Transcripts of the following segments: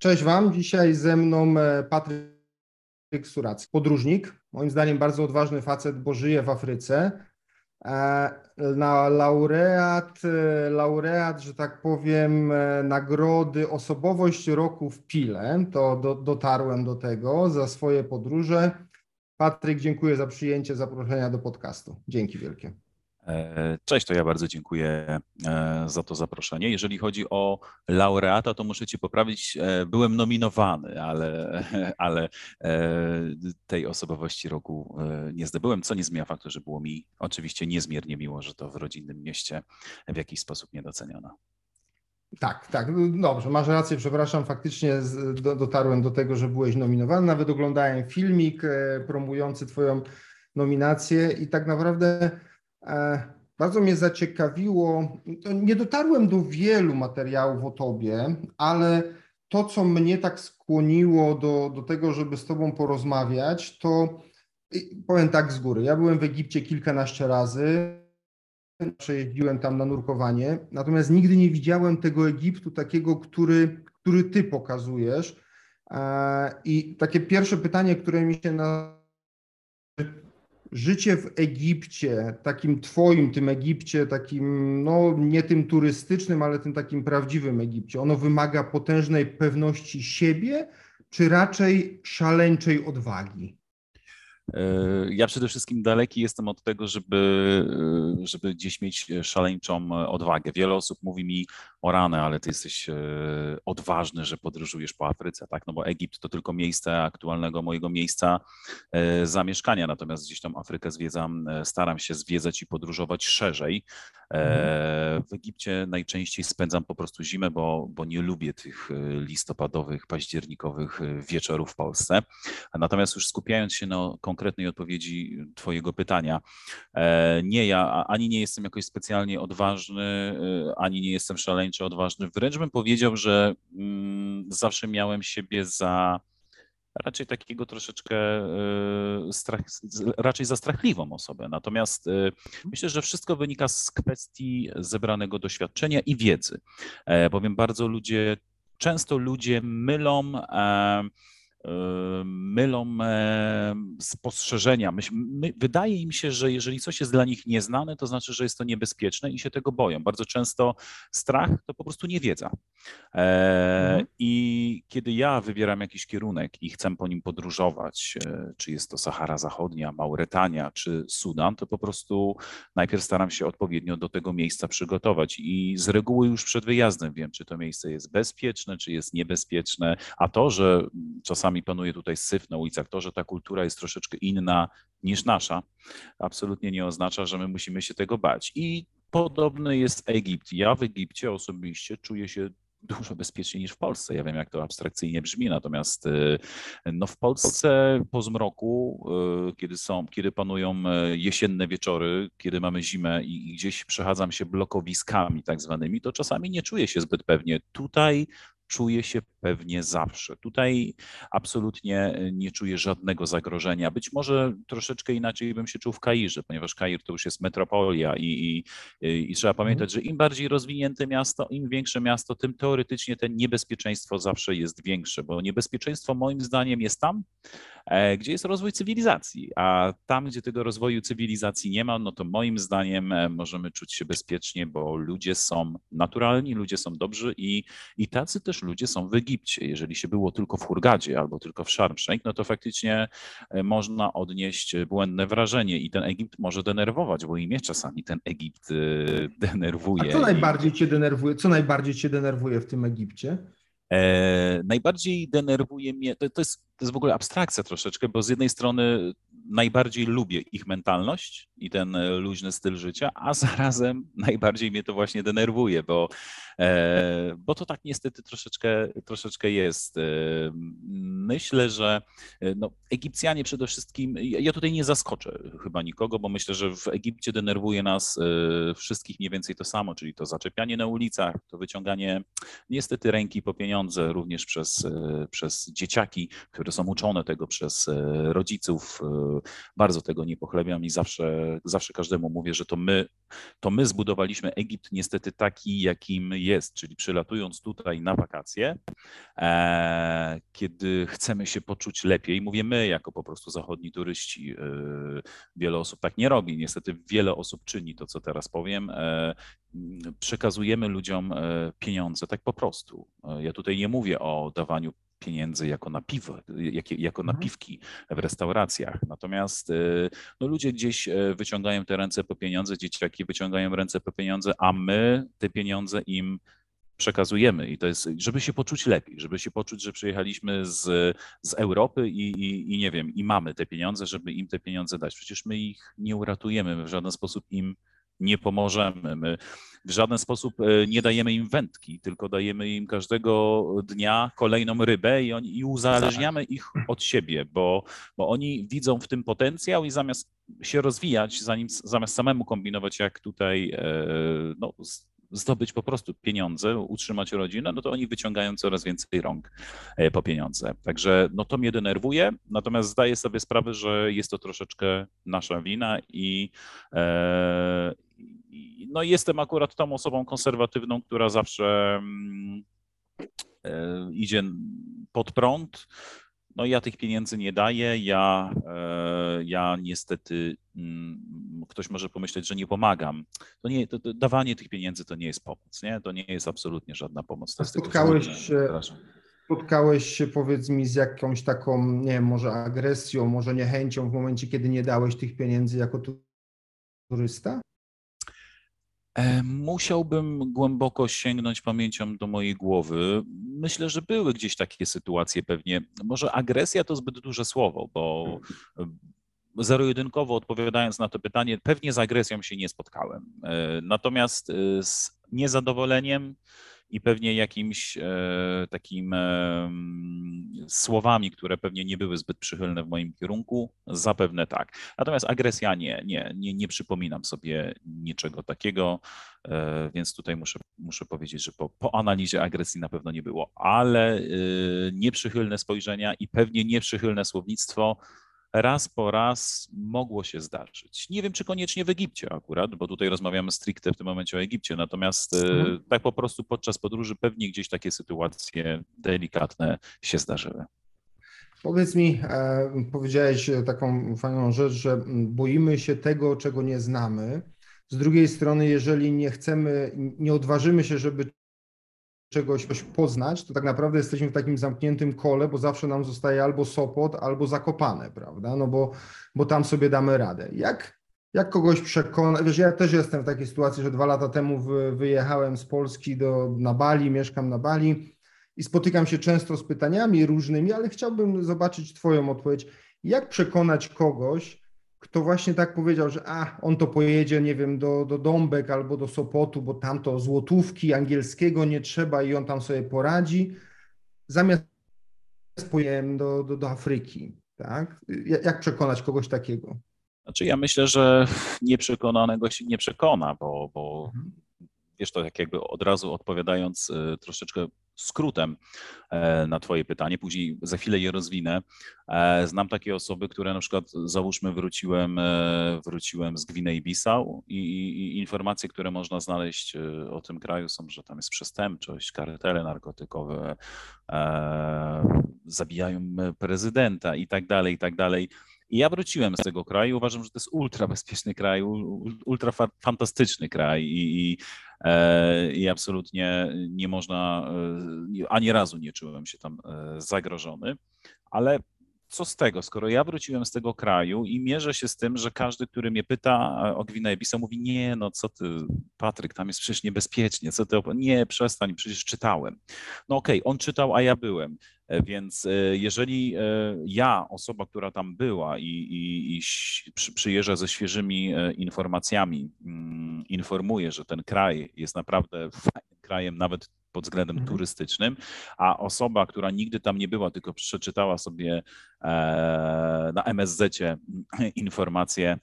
Cześć Wam. Dzisiaj ze mną e, Patryk Suracki, podróżnik. Moim zdaniem bardzo odważny facet, bo żyje w Afryce. E, na laureat, e, laureat, że tak powiem, nagrody Osobowość Roku w Pile. To do, dotarłem do tego za swoje podróże. Patryk, dziękuję za przyjęcie zaproszenia do podcastu. Dzięki wielkie. E, cześć, to ja bardzo dziękuję e, za to zaproszenie. Jeżeli chodzi o laureata, to muszę Cię poprawić. E, byłem nominowany, ale, ale tej osobowości roku nie zdobyłem, co nie zmienia faktu, że było mi oczywiście niezmiernie miło, że to w rodzinnym mieście w jakiś sposób niedoceniono. Tak, tak, dobrze, masz rację, przepraszam, faktycznie dotarłem do tego, że byłeś nominowany, nawet oglądałem filmik promujący Twoją nominację i tak naprawdę bardzo mnie zaciekawiło, nie dotarłem do wielu materiałów o tobie, ale to, co mnie tak skłoniło do, do tego, żeby z tobą porozmawiać, to powiem tak z góry. Ja byłem w Egipcie kilkanaście razy, przejeździłem tam na nurkowanie, natomiast nigdy nie widziałem tego Egiptu takiego, który, który ty pokazujesz. E, I takie pierwsze pytanie, które mi się na życie w Egipcie, takim twoim, tym Egipcie, takim, no nie tym turystycznym, ale tym takim prawdziwym Egipcie, ono wymaga potężnej pewności siebie, czy raczej szaleńczej odwagi? E, ja przede wszystkim daleki jestem od tego, żeby, e, żeby gdzieś mieć szaleńczą odwagę. Wiele osób mówi mi o ranę, ale ty jesteś e, odważny, że podróżujesz po Afryce, tak? No bo Egipt to tylko miejsce aktualnego mojego miejsca zamieszkania, natomiast gdzieś tam Afrykę zwiedzam, staram się zwiedzać i podróżować szerzej. Mhm. W Egipcie najczęściej spędzam po prostu zimę, bo, bo nie lubię tych listopadowych, październikowych wieczorów w Polsce. Natomiast już skupiając się na konkretnych konkretnej odpowiedzi Twojego pytania. E, nie, ja ani nie jestem jakoś specjalnie odważny, e, ani nie jestem szaleńczo odważny. Wręcz bym powiedział, że mm, zawsze miałem siebie za raczej takiego troszeczkę e, strach, raczej za strachliwą osobę. Natomiast myślę, że wszystko wynika z kwestii zebranego doświadczenia i wiedzy, bowiem bardzo ludzie, często ludzie mylą mylą spostrzeżenia. My, my, wydaje im się, że jeżeli coś jest dla nich nieznane, to znaczy, że jest to niebezpieczne i się tego boją. Bardzo często strach to po prostu niewiedza. E, mhm. I kiedy ja wybieram jakiś kierunek i chcę po nim podróżować, e, czy jest to Sahara Zachodnia, Mauretania, czy Sudan, to po prostu najpierw staram się odpowiednio do tego miejsca przygotować i z reguły już przed wyjazdem wiem, czy to miejsce jest bezpieczne, czy jest niebezpieczne, a to, że czasami czasami panuje tutaj syf na ulicach. To, że ta kultura jest troszeczkę inna niż nasza, absolutnie nie oznacza, że my musimy się tego bać. I podobny jest Egipt. Ja w Egipcie osobiście czuję się dużo bezpieczniej niż w Polsce. Ja wiem, jak to abstrakcyjnie brzmi, natomiast y, no w Polsce po zmroku, y, kiedy są, kiedy panują y, jesienne wieczory, kiedy mamy zimę i gdzieś przechadzam się blokowiskami tak zwanymi, to czasami nie czuję się zbyt pewnie. Tutaj czuję się pewnie zawsze. Tutaj absolutnie e, nie czuję żadnego zagrożenia. Być może troszeczkę inaczej bym się czuł w Kairze, ponieważ Kair to już jest metropolia i, i, i trzeba mhm. pamiętać, że im bardziej rozwinięte miasto, im większe miasto, tym teoretycznie ten niebezpieczeństwo zawsze jest większe, bo niebezpieczeństwo moim zdaniem jest tam, e, gdzie jest rozwój cywilizacji, a tam, gdzie tego rozwoju cywilizacji nie ma, no to moim zdaniem e, możemy czuć się bezpiecznie, bo ludzie są naturalni, ludzie są dobrzy i, i tacy też ludzie są w Egipcie. Jeżeli się było tylko w Hurgadzie albo tylko w Sharm no to faktycznie e, można odnieść błędne wrażenie i ten Egipt może denerwować, bo i mnie czasami ten Egipt e, denerwuje. A co najbardziej cię denerwuje? Co najbardziej cię denerwuje w tym Egipcie? E, najbardziej denerwuje mnie, to, to, jest, to jest w ogóle abstrakcja troszeczkę, bo z jednej strony najbardziej lubię ich mentalność i ten luźny styl życia, a zarazem najbardziej mnie to właśnie denerwuje, bo E, bo to tak niestety troszeczkę, troszeczkę jest. E, myślę, że e, no, Egipcjanie przede wszystkim, ja tutaj nie zaskoczę chyba nikogo, bo myślę, że w Egipcie denerwuje nas wszystkich mniej więcej to samo, czyli to zaczepianie na ulicach, to wyciąganie niestety ręki po pieniądze również przez, przez dzieciaki, które są uczone tego przez rodziców. Bardzo tego nie pochlebiam i zawsze zawsze każdemu mówię, że to my, to my zbudowaliśmy Egipt niestety taki, jakim jest, czyli przylatując tutaj na wakacje, e, kiedy chcemy się poczuć lepiej, mówię my jako po prostu zachodni turyści, wiele osób tak nie robi, niestety wiele osób czyni to, co teraz powiem, przekazujemy ludziom pieniądze tak po prostu. Ja tutaj nie mówię o dawaniu pieniędzy jako na piwo, jak, jako na mhm. piwki w restauracjach. Natomiast y, no, ludzie gdzieś e, wyciągają te ręce po pieniądze, dzieciaki wyciągają ręce po pieniądze, a my te pieniądze im przekazujemy i to jest, żeby się poczuć lepiej, żeby się poczuć, że przyjechaliśmy z, z Europy i, i, i nie wiem, i mamy te pieniądze, żeby im te pieniądze dać. Przecież my ich nie uratujemy, my w żaden sposób im nie pomożemy. My w żaden sposób e, nie dajemy im wędki, tylko dajemy im każdego dnia kolejną rybę i, oni, i uzależniamy ich od siebie, bo, bo oni widzą w tym potencjał i zamiast się rozwijać, zanim, zamiast samemu kombinować, jak tutaj e, no, zdobyć po prostu pieniądze, utrzymać rodzinę, no to oni wyciągają coraz więcej rąk e, po pieniądze. Także no to mnie denerwuje, natomiast zdaję sobie sprawę, że jest to troszeczkę nasza wina i, no jestem akurat tą osobą konserwatywną, która zawsze mm, e, idzie pod prąd. No ja tych pieniędzy nie daję, ja, e, ja niestety, mm, ktoś może pomyśleć, że nie pomagam. To nie, to, to dawanie tych pieniędzy to nie jest pomoc, nie? To nie jest absolutnie żadna pomoc. To spotkałeś się, spotkałeś się, powiedz mi, z jakąś taką, nie wiem, może agresją, może niechęcią w momencie, kiedy nie dałeś tych pieniędzy jako turysta? E, musiałbym głęboko sięgnąć pamięcią do mojej głowy. Myślę, że były gdzieś takie sytuacje pewnie. Może agresja to zbyt duże słowo, bo e, zero-jedynkowo odpowiadając na to pytanie, pewnie z agresją się nie spotkałem. E, natomiast z niezadowoleniem i pewnie jakimś e, takim e, słowami, które pewnie nie były zbyt przychylne w moim kierunku, zapewne tak. Natomiast agresja nie, nie, nie, nie przypominam sobie niczego takiego, e, więc tutaj muszę, muszę powiedzieć, że po, po analizie agresji na pewno nie było, ale nieprzychylne spojrzenia i pewnie nieprzychylne słownictwo raz po raz mogło się zdarzyć. Nie wiem, czy koniecznie w Egipcie akurat, bo tutaj rozmawiamy stricte w tym momencie o Egipcie, natomiast e, mhm. tak po prostu podczas podróży pewnie gdzieś takie sytuacje delikatne się zdarzyły. Powiedz mi, e, powiedziałeś taką fajną rzecz, że boimy się tego, czego nie znamy. Z drugiej strony, jeżeli nie chcemy, nie odważymy się, żeby czegoś poznać, to tak naprawdę jesteśmy w takim zamkniętym kole, bo zawsze nam zostaje albo Sopot, albo Zakopane, prawda? No bo, bo tam sobie damy radę. Jak, jak kogoś przekonać? Wiesz, ja też jestem w takiej sytuacji, że dwa lata temu wyjechałem z Polski do, na Bali, mieszkam na Bali i spotykam się często z pytaniami różnymi, ale chciałbym zobaczyć Twoją odpowiedź. Jak przekonać kogoś, kto właśnie tak powiedział, że a, on to pojedzie, nie wiem, do, do Dąbek albo do Sopotu, bo tam to złotówki angielskiego nie trzeba i on tam sobie poradzi, zamiast pojem do, do, do Afryki, tak? Jak przekonać kogoś takiego? Znaczy ja myślę, że nieprzekonanego się nie przekona, bo, bo mhm. wiesz to, jak jakby od razu odpowiadając y, troszeczkę skrótem e, na Twoje pytanie, później za chwilę je rozwinę. E, znam takie osoby, które na przykład, załóżmy, wróciłem, e, wróciłem z Gwinei-Bissau i, i, informacje, które można znaleźć o tym kraju są, że tam jest przestępczość, kartele narkotykowe, zabijają prezydenta i tak dalej, i tak dalej. I ja wróciłem z tego kraju. Uważam, że to jest ultra bezpieczny kraj, ultra fantastyczny kraj i, i, i absolutnie nie można, e, ani razu nie czułem się tam e, zagrożony. Ale co z tego, skoro ja wróciłem z tego kraju i mierzę się z tym, że każdy, który mnie pyta o Gwinea-Bissau, mówi, nie, no co ty, Patryk, tam jest przecież niebezpiecznie, co ty, nie, przestań, przecież czytałem. No okej, okay, on czytał, a ja byłem, e, więc e, jeżeli e, ja, osoba, która tam była i, i, i przyjeżdża ze świeżymi informacjami, mm, informuję, że ten kraj jest naprawdę fajnym krajem, nawet pod względem mhm. turystycznym, a osoba, która nigdy tam nie była, tylko przeczytała sobie e, na MSZ informacje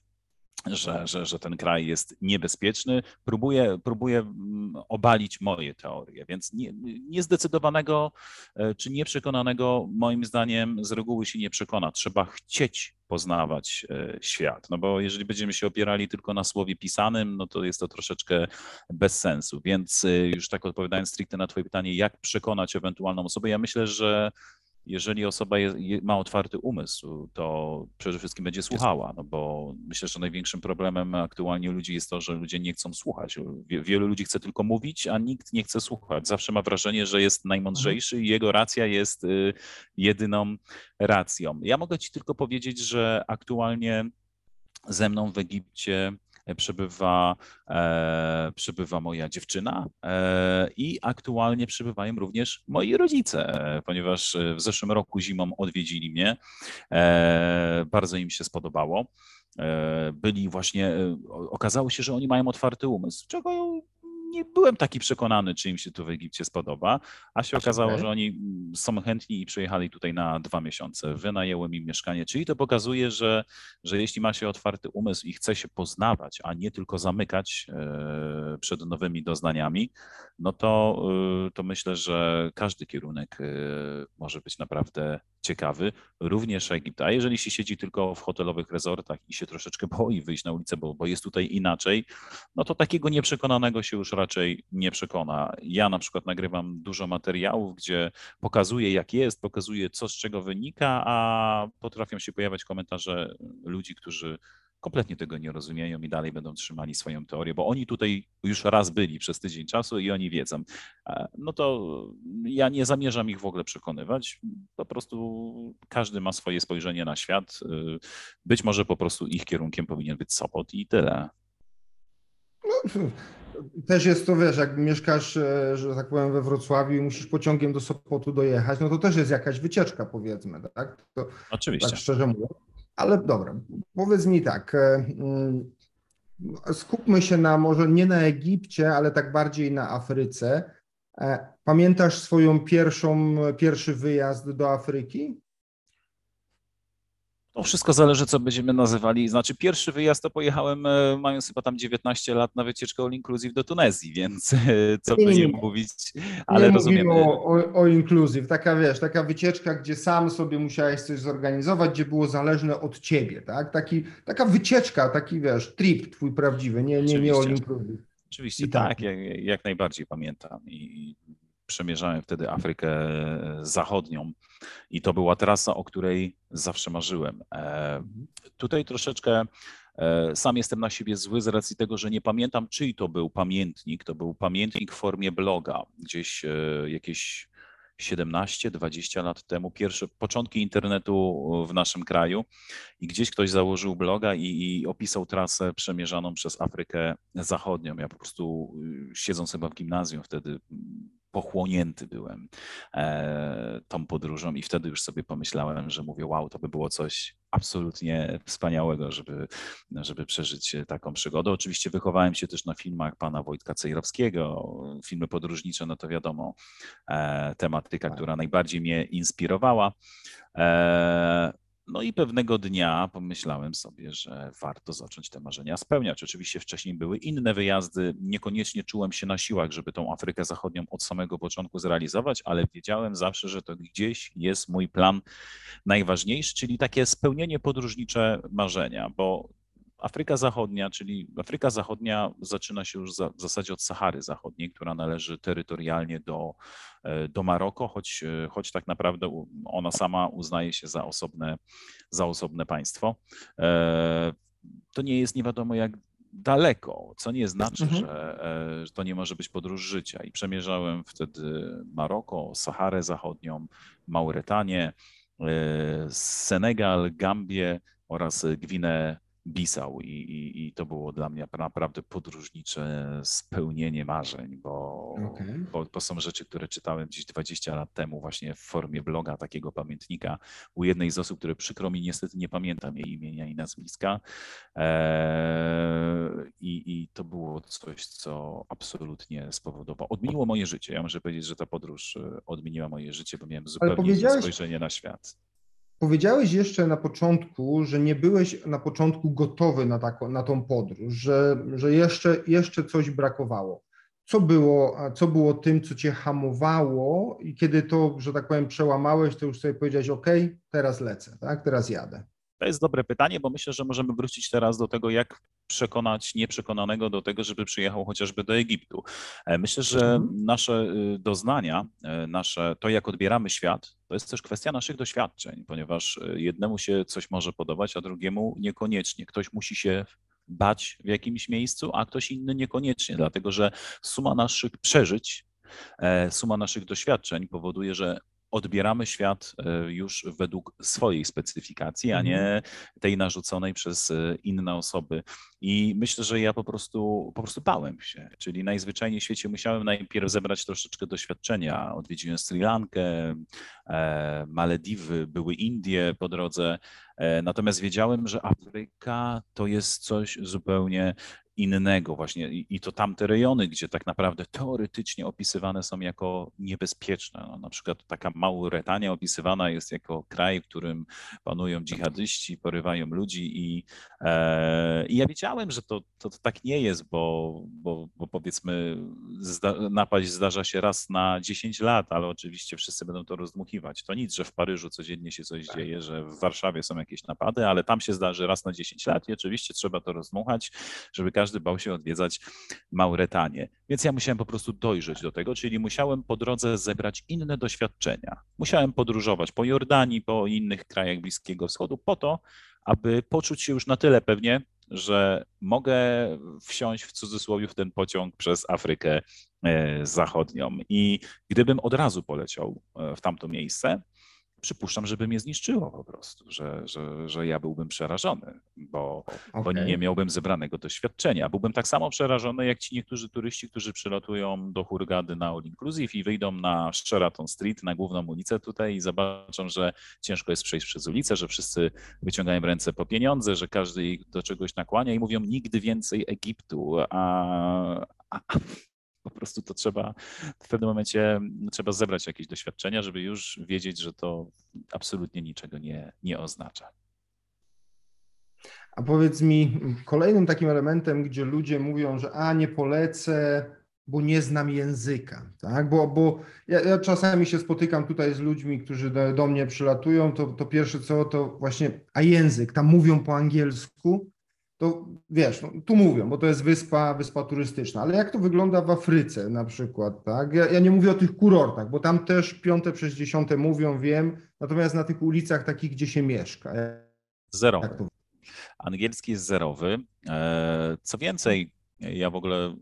że, że, że ten kraj jest niebezpieczny, próbuje, próbuje mm, obalić moje teorie, więc nie, niezdecydowanego e, czy nieprzekonanego moim zdaniem z reguły się nie przekona. Trzeba chcieć poznawać e, świat, no bo jeżeli będziemy się opierali tylko na słowie pisanym, no to jest to troszeczkę bez sensu, więc e, już tak odpowiadając stricte na twoje pytanie, jak przekonać ewentualną osobę, ja myślę, że jeżeli osoba jest, ma otwarty umysł, to przede wszystkim będzie słuchała, no bo myślę, że największym problemem aktualnie ludzi jest to, że ludzie nie chcą słuchać. Wielu ludzi chce tylko mówić, a nikt nie chce słuchać. Zawsze ma wrażenie, że jest najmądrzejszy i jego racja jest y, jedyną racją. Ja mogę ci tylko powiedzieć, że aktualnie ze mną w Egipcie przybywa, e, przybywa moja dziewczyna e, i aktualnie przybywają również moi rodzice, ponieważ w zeszłym roku zimą odwiedzili mnie. E, bardzo im się spodobało. Byli właśnie, okazało się, że oni mają otwarty umysł, czego nie byłem taki przekonany, czy im się tu w Egipcie spodoba, a się okazało, że oni mm, są chętni i przyjechali tutaj na dwa miesiące. Wynajęłem im mieszkanie, czyli to pokazuje, że, że jeśli ma się otwarty umysł i chce się poznawać, a nie tylko zamykać e, przed nowymi doznaniami, no to, e, to myślę, że każdy kierunek e, może być naprawdę ciekawy, również Egipt. A jeżeli się siedzi tylko w hotelowych rezortach i się troszeczkę boi wyjść na ulicę, bo, bo jest tutaj inaczej, no to takiego nieprzekonanego się już raczej nie przekona. Ja na przykład nagrywam dużo materiałów, gdzie pokazuję jak jest, pokazuję co z czego wynika, a potrafią się pojawiać komentarze ludzi, którzy kompletnie tego nie rozumieją i dalej będą trzymali swoją teorię, bo oni tutaj już raz byli przez tydzień czasu i oni wiedzą. E, no to ja nie zamierzam ich w ogóle przekonywać. Po prostu każdy ma swoje spojrzenie na świat. E, być może po prostu ich kierunkiem powinien być Sopot i tyle. No, też jest to, wiesz, jak mieszkasz, e, że tak powiem, we Wrocławiu i musisz pociągiem do Sopotu dojechać, no to też jest jakaś wycieczka, powiedzmy, tak? To, Oczywiście. Tak szczerze mówiąc. Ale dobra, powiedz mi tak. E, mm, skupmy się na może nie na Egipcie, ale tak bardziej na Afryce. E, pamiętasz swoją pierwszą, pierwszy wyjazd do Afryki? To wszystko zależy, co będziemy nazywali. Znaczy, pierwszy wyjazd to pojechałem, e, mając chyba tam 19 lat, na wycieczkę All Inclusive do Tunezji, więc e, co by nie mówić, ale nie rozumiem. O, o, o Inclusive, taka wiesz, taka wycieczka, gdzie sam sobie musiałeś coś zorganizować, gdzie było zależne od ciebie, tak? Taki, taka wycieczka, taki wiesz, trip twój prawdziwy, nie, nie, nie All Inclusive. Oczywiście tak, tak jak, jak, najbardziej pamiętam i przemierzałem wtedy Afrykę Zachodnią i to była trasa, o której zawsze marzyłem. E. Tutaj troszeczkę e, sam jestem na siebie zły z racji tego, że nie pamiętam, czyj to był pamiętnik. To był pamiętnik w formie bloga, gdzieś e, jakieś 17-20 lat temu, pierwsze początki internetu w naszym kraju i gdzieś ktoś założył bloga i, i, opisał trasę przemierzaną przez Afrykę Zachodnią. Ja po prostu siedząc chyba w gimnazjum wtedy pochłonięty byłem e, tą podróżą i wtedy już sobie pomyślałem, że mówię, wow, to by było coś absolutnie wspaniałego, żeby, żeby przeżyć taką przygodę. Oczywiście wychowałem się też na filmach pana Wojtka Cejrowskiego, filmy podróżnicze, no to wiadomo, e, tematyka, tak. która najbardziej mnie inspirowała. No i pewnego dnia pomyślałem sobie, że warto zacząć te marzenia spełniać. Oczywiście wcześniej były inne wyjazdy, niekoniecznie czułem się na siłach, żeby tą Afrykę Zachodnią od samego początku zrealizować, ale wiedziałem zawsze, że to gdzieś jest mój plan najważniejszy, czyli takie spełnienie podróżnicze marzenia, bo Afryka Zachodnia, czyli Afryka Zachodnia zaczyna się już za, w zasadzie od Sahary Zachodniej, która należy terytorialnie do, e, do Maroko, choć, e, choć tak naprawdę ona sama uznaje się za osobne, za osobne państwo. E, to nie jest nie wiadomo jak daleko, co nie znaczy, mhm. że, że to nie może być podróż życia. I przemierzałem wtedy Maroko, Saharę Zachodnią, Mauretanię, Senegal, Gambię oraz Gwinę Bisał i, i, i, to było dla mnie naprawdę podróżnicze spełnienie marzeń, bo, okay. bo, bo, są rzeczy, które czytałem gdzieś 20 lat temu właśnie w formie bloga, takiego pamiętnika u jednej z osób, które przykro mi niestety nie pamiętam jej imienia i nazwiska eee, i, i to było coś, co absolutnie spowodowało, odmieniło moje życie. Ja muszę powiedzieć, że ta podróż e, odmieniła moje życie, bo miałem zupełnie inne spojrzenie na świat. Powiedziałeś jeszcze na początku, że nie byłeś na początku gotowy na, na tą podróż, że, że jeszcze, jeszcze coś brakowało. Co było, co było tym, co cię hamowało i kiedy to, że tak powiem, przełamałeś, to już sobie powiedziałeś, OK, teraz lecę, tak, teraz jadę. To jest dobre pytanie, bo myślę, że możemy wrócić teraz do tego, jak przekonać nieprzekonanego do tego, żeby przyjechał chociażby do Egiptu. E, myślę, że mhm. nasze y, doznania, e, nasze, to jak odbieramy świat, to jest też kwestia naszych doświadczeń, ponieważ e, jednemu się coś może podobać, a drugiemu niekoniecznie. Ktoś musi się bać w jakimś miejscu, a ktoś inny niekoniecznie, dlatego że suma naszych przeżyć, suma naszych doświadczeń powoduje, że odbieramy świat e, już według swojej specyfikacji, a nie mhm. tej narzuconej przez e, inne osoby. I myślę, że ja po prostu, po prostu bałem się, czyli najzwyczajniej w świecie musiałem najpierw zebrać troszeczkę doświadczenia. Odwiedziłem Sri Lankę, e, Malediwy, były Indie po drodze, natomiast wiedziałem, że Afryka to jest coś zupełnie innego właśnie i to tamte rejony, gdzie tak naprawdę teoretycznie opisywane są jako niebezpieczne. No, na przykład taka Mauretania opisywana jest jako kraj, w którym panują dżihadyści, porywają ludzi i, e, i ja wiedziałem, że to, to, to, tak nie jest, bo, bo, bo powiedzmy zda, napaść zdarza się raz na 10 lat, ale oczywiście wszyscy będą to rozdmuchiwać. To nic, że w Paryżu codziennie się coś tak. dzieje, że w Warszawie są jakieś napady, ale tam się zdarzy raz na 10 lat i oczywiście trzeba to rozdmuchać, żeby każdy każdy bał się odwiedzać Mauretanię. Więc ja musiałem po prostu dojrzeć do tego, czyli musiałem po drodze zebrać inne doświadczenia. Musiałem podróżować po Jordanii, po innych krajach Bliskiego Wschodu, po to, aby poczuć się już na tyle pewnie, że mogę wsiąść w cudzysłowie w ten pociąg przez Afrykę e, Zachodnią. I gdybym od razu poleciał e, w tamto miejsce, przypuszczam, żeby mnie zniszczyło po prostu, że, że, że ja byłbym przerażony, bo, okay. bo nie miałbym zebranego doświadczenia. Byłbym tak samo przerażony, jak ci niektórzy turyści, którzy przylatują do Hurgady na All Inclusive i wyjdą na Sheraton Street, na główną ulicę tutaj i zobaczą, że ciężko jest przejść przez ulicę, że wszyscy wyciągają ręce po pieniądze, że każdy ich do czegoś nakłania i mówią nigdy więcej Egiptu, a, a, po prostu to trzeba w pewnym momencie trzeba zebrać jakieś doświadczenia, żeby już wiedzieć, że to absolutnie niczego nie, nie oznacza. A powiedz mi, kolejnym takim elementem, gdzie ludzie mówią, że a nie polecę, bo nie znam języka, tak? Bo, bo ja, ja czasami się spotykam tutaj z ludźmi, którzy do, do mnie przylatują, to, to pierwsze co, to właśnie, a język, tam mówią po angielsku, to wiesz, no, tu mówią, bo to jest wyspa, wyspa turystyczna, ale jak to wygląda w Afryce na przykład, tak? Ja, ja nie mówię o tych kurortach, bo tam też piąte przez dziesiąte mówią, wiem, natomiast na tych ulicach takich, gdzie się mieszka. Zerowy. Angielski jest zerowy. E, co więcej, ja w ogóle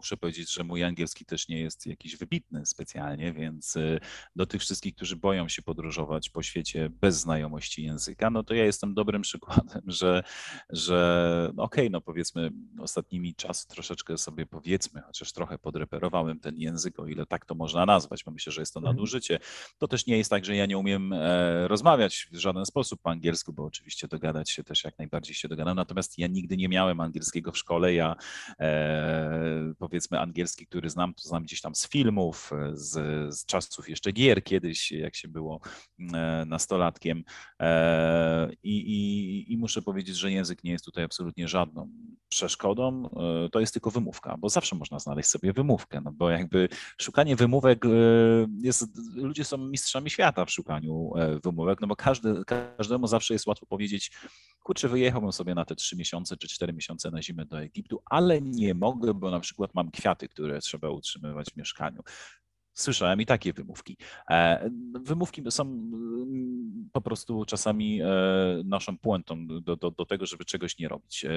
muszę powiedzieć, że mój angielski też nie jest jakiś wybitny specjalnie, więc y, do tych wszystkich, którzy boją się podróżować po świecie bez znajomości języka, no to ja jestem dobrym przykładem, że, że no okej, okay, no powiedzmy ostatnimi czasy troszeczkę sobie powiedzmy, chociaż trochę podreperowałem ten język, o ile tak to można nazwać, bo myślę, że jest to mhm. nadużycie. To też nie jest tak, że ja nie umiem e, rozmawiać w żaden sposób po angielsku, bo oczywiście dogadać się też jak najbardziej się dogadam, natomiast ja nigdy nie miałem angielskiego w szkole, ja e, powiedzmy angielski, który znam, to znam gdzieś tam z filmów, e, z, z czasów jeszcze gier kiedyś, jak się było e, nastolatkiem. E, I, i, I muszę powiedzieć, że język nie jest tutaj absolutnie żadną przeszkodą, to jest tylko wymówka, bo zawsze można znaleźć sobie wymówkę, no bo jakby szukanie wymówek jest, ludzie są mistrzami świata w szukaniu wymówek, no bo każdy, każdemu zawsze jest łatwo powiedzieć, kurczę, wyjechałbym sobie na te trzy miesiące czy cztery miesiące na zimę do Egiptu, ale nie mogę, bo na przykład mam kwiaty, które trzeba utrzymywać w mieszkaniu. Słyszałem i takie wymówki. E, wymówki są mm, po prostu czasami e, naszą puentą do, do, do tego, żeby czegoś nie robić. E,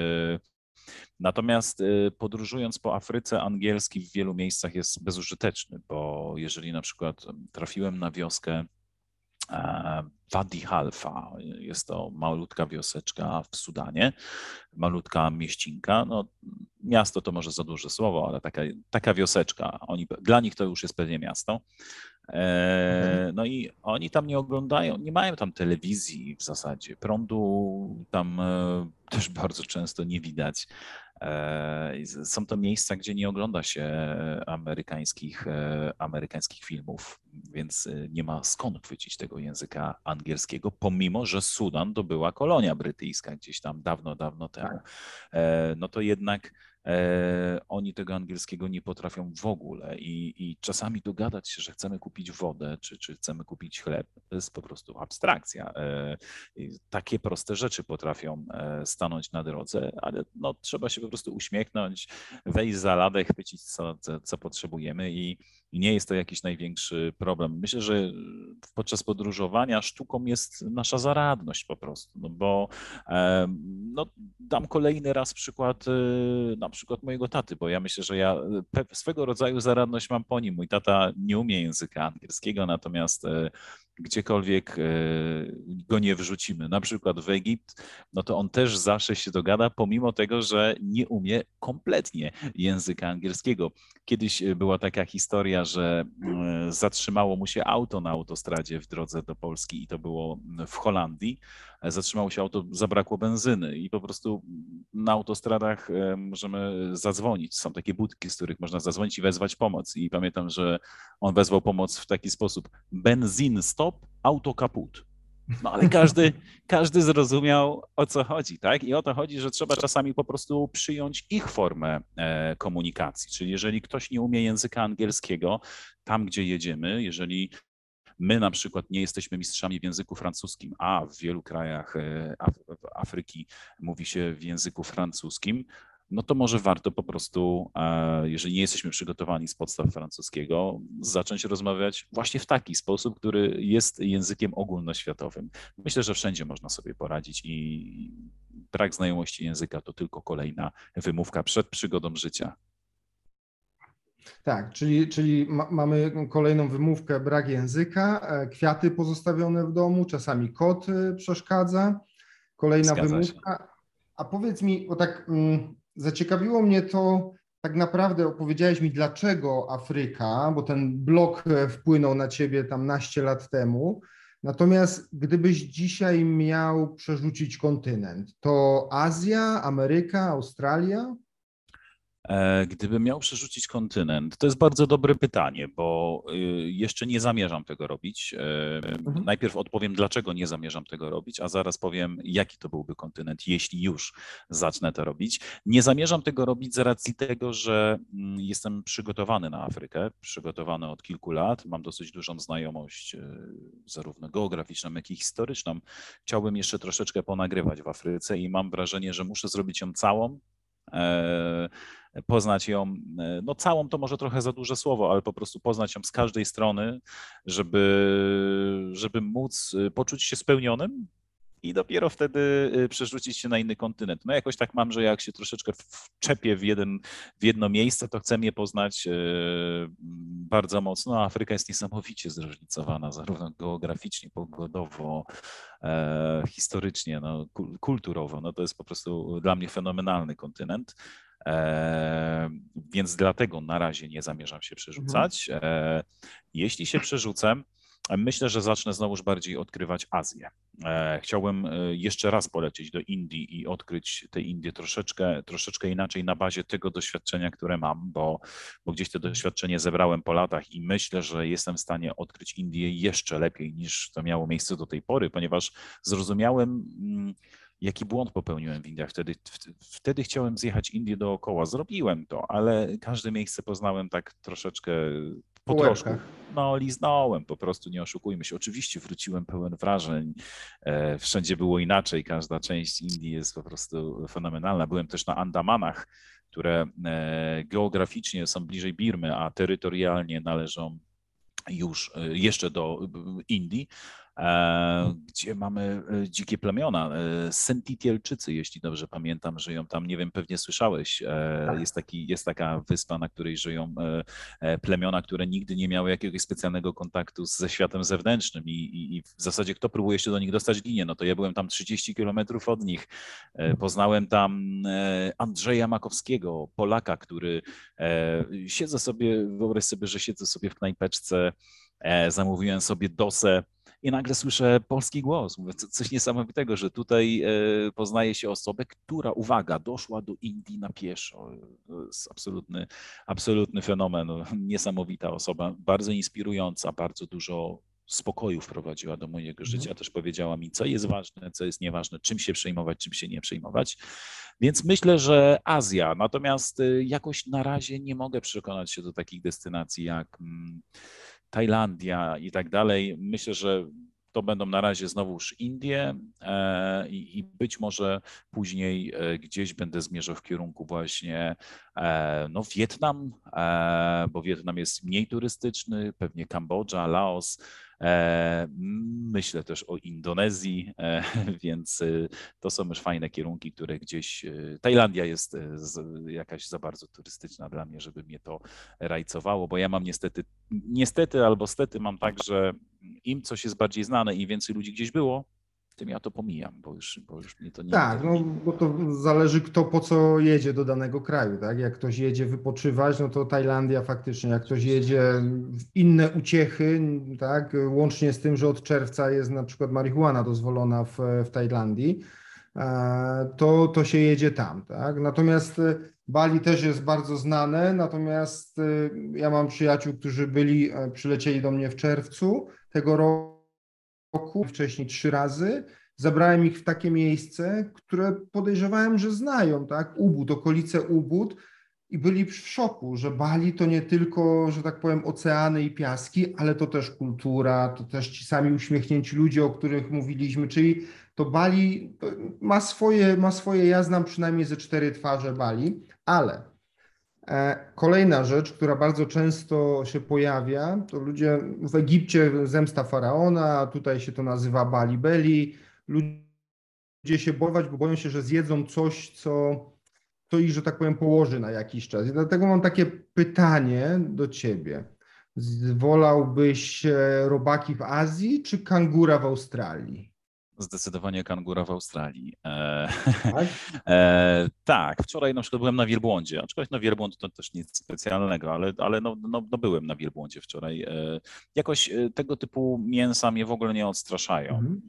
natomiast podróżując po Afryce, angielski w wielu miejscach jest bezużyteczny, bo jeżeli na przykład trafiłem na wioskę Wadi Halfa. Jest to malutka wioseczka w Sudanie, malutka mieścinka. No, miasto to może za duże słowo, ale taka, taka wioseczka. Oni, dla nich to już jest pewnie miasto. E, mhm. no i oni tam nie oglądają, nie mają tam telewizji w zasadzie. Prądu tam e, też bardzo często nie widać. Są to miejsca, gdzie nie ogląda się amerykańskich, amerykańskich filmów, więc nie ma skąd chwycić tego języka angielskiego, pomimo że Sudan to była kolonia brytyjska gdzieś tam dawno, dawno temu. Tak. No to jednak E, oni tego angielskiego nie potrafią w ogóle i, i czasami dogadać się, że chcemy kupić wodę, czy, czy chcemy kupić chleb, to jest po prostu abstrakcja. E, takie proste rzeczy potrafią e, stanąć na drodze, ale no, trzeba się po prostu uśmiechnąć, wejść za ladę, chwycić co, co, co potrzebujemy i, i nie jest to jakiś największy problem. Myślę, że podczas podróżowania sztuką jest nasza zaradność po prostu, no bo no, dam kolejny raz przykład na przykład mojego taty, bo ja myślę, że ja swego rodzaju zaradność mam po nim. Mój tata nie umie języka angielskiego, natomiast e, gdziekolwiek e, go nie wrzucimy, na przykład w Egipt, no to on też zawsze się dogada, pomimo tego, że nie umie kompletnie języka angielskiego. Kiedyś e, była taka historia, że zatrzymało mu się auto na autostradzie w drodze do Polski i to było w Holandii. Zatrzymało się auto, zabrakło benzyny i po prostu na autostradach możemy zadzwonić. Są takie budki, z których można zadzwonić i wezwać pomoc. I pamiętam, że on wezwał pomoc w taki sposób: benzin stop, auto kaput. No ale każdy, każdy zrozumiał o co chodzi, tak? I o to chodzi, że trzeba czasami po prostu przyjąć ich formę e, komunikacji. Czyli jeżeli ktoś nie umie języka angielskiego, tam gdzie jedziemy, jeżeli my na przykład nie jesteśmy mistrzami w języku francuskim, a w wielu krajach e, Afryki mówi się w języku francuskim, no to może warto po prostu, e, jeżeli nie jesteśmy przygotowani z podstaw francuskiego, zacząć rozmawiać właśnie w taki sposób, który jest językiem ogólnoświatowym. Myślę, że wszędzie można sobie poradzić i brak znajomości języka to tylko kolejna wymówka przed przygodą życia. Tak, czyli, czyli ma, mamy kolejną wymówkę, brak języka, e, kwiaty pozostawione w domu, czasami kot e, przeszkadza. Kolejna Zgadza wymówka. Się. A powiedz mi, bo tak mm, zaciekawiło mnie to, tak naprawdę opowiedziałeś mi, dlaczego Afryka, bo ten blok e, wpłynął na ciebie tam naście lat temu. Natomiast gdybyś dzisiaj miał przerzucić kontynent, to Azja, Ameryka, Australia? E, gdybym miał przerzucić kontynent, to jest bardzo dobre pytanie, bo y, jeszcze nie zamierzam tego robić. E, mhm. Najpierw odpowiem, dlaczego nie zamierzam tego robić, a zaraz powiem, jaki to byłby kontynent, jeśli już zacznę to robić. Nie zamierzam tego robić z racji tego, że mm, jestem przygotowany na Afrykę, przygotowany od kilku lat. Mam dosyć dużą znajomość, e, zarówno geograficzną, jak i historyczną. Chciałbym jeszcze troszeczkę ponagrywać w Afryce i mam wrażenie, że muszę zrobić ją całą poznać ją, e, no całą to może trochę za duże słowo, ale po prostu poznać ją z każdej strony, żeby, żeby móc e, poczuć się spełnionym i dopiero wtedy e, przerzucić się na inny kontynent. No jakoś tak mam, że jak się troszeczkę wczepię w, jeden, w jedno miejsce, to chcę je poznać bardzo mocno. Afryka jest niesamowicie zróżnicowana, zarówno geograficznie, pogodowo, historycznie, no, kulturowo. No to jest po prostu dla mnie fenomenalny kontynent. E, więc dlatego na razie nie zamierzam się przerzucać. E, jeśli się przerzucę, Myślę, że zacznę znowuż bardziej odkrywać Azję. E, chciałbym jeszcze raz polecieć do Indii i odkryć te Indie troszeczkę, troszeczkę inaczej na bazie tego doświadczenia, które mam, bo, bo gdzieś to doświadczenie zebrałem po latach i myślę, że jestem w stanie odkryć Indię jeszcze lepiej niż to miało miejsce do tej pory, ponieważ zrozumiałem mm, jaki błąd popełniłem w Indiach. Wtedy, wtedy chciałem zjechać Indię dookoła. Zrobiłem to, ale każde miejsce poznałem tak troszeczkę po troszku. No, liznąłem po prostu, nie oszukujmy się. Oczywiście wróciłem pełen wrażeń. E, wszędzie było inaczej. Każda część Indii jest po prostu fenomenalna. Byłem też na Andamanach, które e, geograficznie są bliżej Birmy, a terytorialnie należą już e, jeszcze do Indii. E, gdzie mamy e, dzikie plemiona. E, Sentitielczycy, jeśli dobrze pamiętam, żyją tam. Nie wiem, pewnie słyszałeś. Tak. Jest, taki, jest taka wyspa, na której żyją plemiona, które nigdy nie miały jakiegoś specjalnego kontaktu ze światem zewnętrznym i, i, i w zasadzie kto próbuje się do nich dostać, ginie. No to ja byłem tam 30 kilometrów od nich. Poznałem tam Andrzeja Makowskiego, Polaka, który siedzę sobie, wyobraź sobie, że siedzę sobie w knajpeczce, zamówiłem sobie dosę i nagle słyszę polski głos. Mówię, coś niesamowitego, że tutaj e, poznaje się osobę, która, uwaga, doszła do Indii na pieszo. To jest absolutny, absolutny fenomen, niesamowita osoba, bardzo inspirująca, bardzo dużo spokoju wprowadziła do mojego mhm. życia. Też powiedziała mi, co jest ważne, co jest nieważne, czym się przejmować, czym się nie przejmować. Więc myślę, że Azja. Natomiast y, jakoś na razie nie mogę przekonać się do takich destynacji jak mm, Tajlandia i tak dalej. Myślę, że to będą na razie znowuż Indie e, i być może później e, gdzieś będę zmierzał w kierunku właśnie no Wietnam, bo Wietnam jest mniej turystyczny, pewnie Kambodża, Laos, E, myślę też o Indonezji, e, więc e, to są już fajne kierunki, które gdzieś. Tajlandia jest jakaś za bardzo turystyczna dla mnie, żeby mnie to rajcowało, bo ja mam niestety, niestety albo stety mam tak, że im coś jest bardziej znane, im więcej ludzi gdzieś było, tym ja to pomijam, bo już, bo już mnie to nie... Tak, no bo to zależy kto po co jedzie do danego kraju, tak? Jak ktoś jedzie wypoczywać, no to Tajlandia faktycznie, jak ktoś jedzie w inne uciechy, tak? Łącznie z tym, że od czerwca jest na przykład marihuana dozwolona w, w Tajlandii, e, to, to się jedzie tam, tak? Natomiast e, Bali też jest bardzo znane, natomiast e, ja mam przyjaciół, którzy byli, przylecieli do mnie w czerwcu tego roku, roku, wcześniej trzy razy. Zabrałem ich w takie miejsce, które podejrzewałem, że znają, tak? Ubud, okolice Ubud i byli w szoku, że Bali to nie tylko, że tak powiem, oceany i piaski, ale to też kultura, to też ci sami uśmiechnięci ludzie, o których mówiliśmy, czyli to Bali ma swoje, ma swoje ja znam przynajmniej ze cztery twarze Bali, ale kolejna rzecz, która bardzo często się pojawia, to ludzie w Egipcie zemsta faraona, tutaj się to nazywa Bali Beli. Ludzie się boją, bo boją się, że zjedzą coś, co, co ich, że tak powiem, położy na jakiś czas. I dlatego mam takie pytanie do ciebie. Wolałbyś robaki w Azji czy kangura w Australii? Zdecydowanie kangura w Australii. E, tak? e, tak, wczoraj na przykład byłem na wielbłądzie, aczkolwiek na wielbłąd to też nic specjalnego, ale, ale no, no, no byłem na wielbłądzie wczoraj. E, jakoś e, tego typu mięsa mnie w ogóle nie odstraszają. Mhm.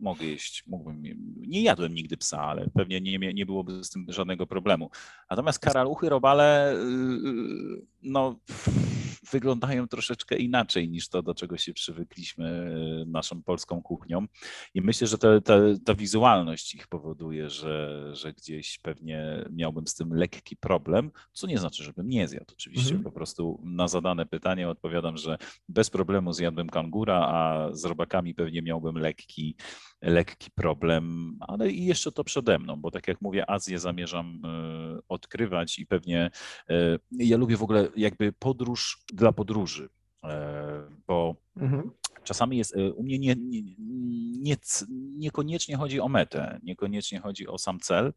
Mogę jeść, mógłbym, nie jadłem nigdy psa, ale pewnie nie, nie byłoby z tym żadnego problemu. Natomiast karaluchy, robale, y, y, no wyglądają troszeczkę inaczej niż to, do czego się przywykliśmy e, naszą polską kuchnią. I myślę, że ta, ta, ta wizualność ich powoduje, że, że gdzieś pewnie miałbym z tym lekki problem, co nie znaczy, żebym nie zjadł. Oczywiście mhm. po prostu na zadane pytanie odpowiadam, że bez problemu zjadłem kangura, a z robakami pewnie miałbym lekki, lekki problem, ale i jeszcze to przede mną, bo tak jak mówię, Azję zamierzam e, odkrywać i pewnie e, ja lubię w ogóle jakby podróż dla podróży, e, bo mhm. czasami jest, u mnie nie, nie, nie, niekoniecznie chodzi o metę, niekoniecznie chodzi o sam cel,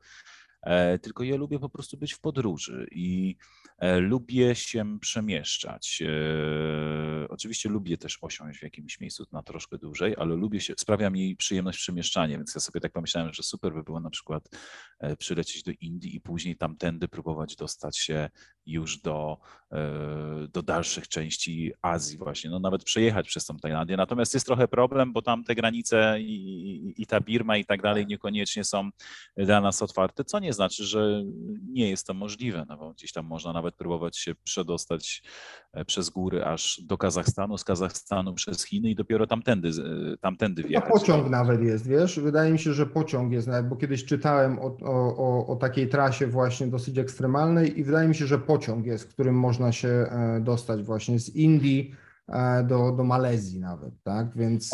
tylko ja lubię po prostu być w podróży i E, lubię się przemieszczać. E, oczywiście lubię też osiąść w jakimś miejscu na troszkę dłużej, ale lubię się, sprawia mi przyjemność przemieszczanie, więc ja sobie tak pomyślałem, że super by było na przykład e, przylecieć do Indii i później tamtędy próbować dostać się już do, do dalszych części Azji właśnie, no nawet przejechać przez tą Tajlandię. Natomiast jest trochę problem, bo tam te granice i, i, i ta Birma i tak dalej niekoniecznie są dla nas otwarte, co nie znaczy, że nie jest to możliwe, no bo gdzieś tam można nawet próbować się przedostać e, przez góry aż do Kazachstanu, z Kazachstanu przez Chiny i dopiero tamtędy, e, tamtędy wjechać. A pociąg nawet jest, wiesz? Wydaje mi się, że pociąg jest bo kiedyś czytałem o, o, o takiej trasie właśnie dosyć ekstremalnej i wydaje mi się, że pociąg jest, którym można się e, dostać właśnie z Indii do, do Malezji nawet, tak? Więc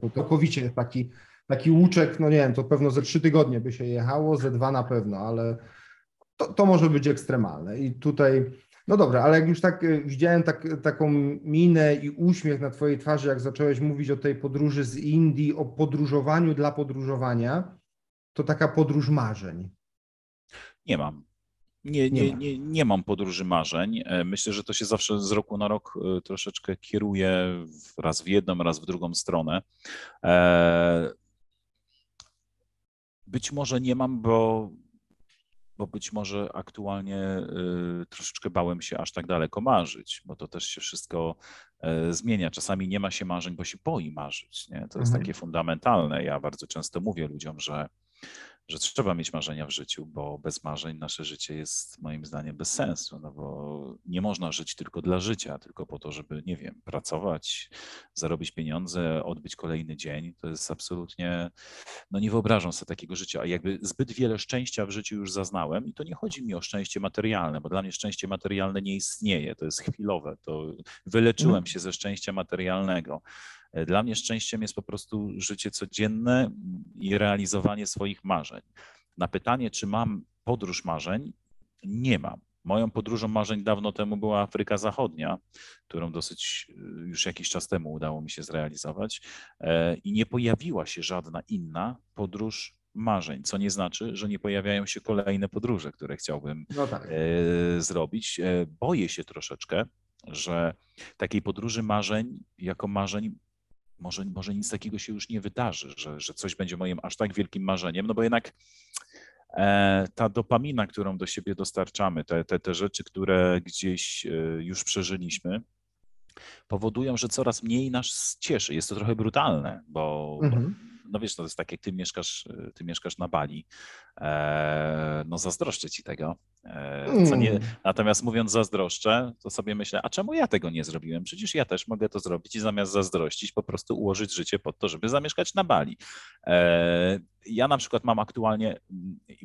to całkowicie jest taki, taki łuczek, no nie wiem, to pewno ze trzy tygodnie by się jechało, ze dwa na pewno, ale to, to może być ekstremalne. I tutaj, no dobra, ale jak już tak e, widziałem tak, taką minę i uśmiech na Twojej twarzy, jak zacząłeś mówić o tej podróży z Indii, o podróżowaniu dla podróżowania, to taka podróż marzeń. Nie mam. Nie, nie, nie, nie, mam podróży marzeń. E, myślę, że to się zawsze z roku na rok e, troszeczkę kieruje raz w jedną, raz w drugą stronę. Być może nie mam, bo bo być może aktualnie y, troszeczkę bałem się aż tak daleko marzyć, bo to też się wszystko y, zmienia. Czasami nie ma się marzeń, bo się boi marzyć. Nie? To jest mhm. takie fundamentalne. Ja bardzo często mówię ludziom, że że trzeba mieć marzenia w życiu, bo bez marzeń nasze życie jest moim zdaniem bez sensu, no bo nie można żyć tylko dla życia, tylko po to, żeby, nie wiem, pracować, zarobić pieniądze, odbyć kolejny dzień. To jest absolutnie, no nie wyobrażam sobie takiego życia, a jakby zbyt wiele szczęścia w życiu już zaznałem i to nie chodzi mi o szczęście materialne, bo dla mnie szczęście materialne nie istnieje, to jest chwilowe, to wyleczyłem mhm. się ze szczęścia materialnego. Dla mnie szczęściem jest po prostu życie codzienne i realizowanie swoich marzeń. Na pytanie, czy mam podróż marzeń, nie mam. Moją podróżą marzeń dawno temu była Afryka Zachodnia, którą dosyć y, już jakiś czas temu udało mi się zrealizować e, i nie pojawiła się żadna inna podróż marzeń, co nie znaczy, że nie pojawiają się kolejne podróże, które chciałbym no tak. E, zrobić. E, boję się troszeczkę, że takiej podróży marzeń jako marzeń może, może nic takiego się już nie wydarzy, że, że coś będzie moim aż tak wielkim marzeniem, no bo jednak e, ta dopamina, którą do siebie dostarczamy, te, te, te rzeczy, które gdzieś e, już przeżyliśmy, powodują, że coraz mniej nas cieszy. Jest to trochę brutalne, bo, mhm. bo no wiesz, to jest tak, jak ty mieszkasz, ty mieszkasz na Bali, e, no zazdroszczę ci tego. E, nie, mm. natomiast mówiąc zazdroszczę, to sobie myślę, a czemu ja tego nie zrobiłem? Przecież ja też mogę to zrobić i zamiast zazdrościć, po prostu ułożyć życie pod to, żeby zamieszkać na Bali. E, ja na przykład mam aktualnie,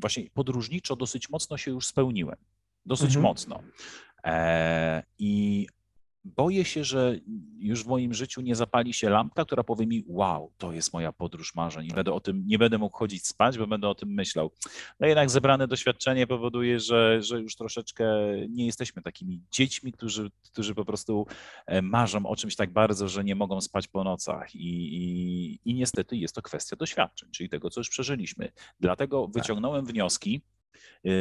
właśnie podróżniczo dosyć mocno się już spełniłem. Dosyć mhm. mocno. I boję się, że już w moim życiu nie zapali się lampka, która powie mi, wow, to jest moja podróż marzeń i będę o tym, nie będę mógł chodzić spać, bo będę o tym myślał. No jednak zebrane doświadczenie powoduje, że, że już troszeczkę nie jesteśmy takimi dziećmi, którzy, którzy po prostu e, marzą o czymś tak bardzo, że nie mogą spać po nocach i, i, i niestety jest to kwestia doświadczeń, czyli tego, co już przeżyliśmy. Dlatego tak. wyciągnąłem wnioski,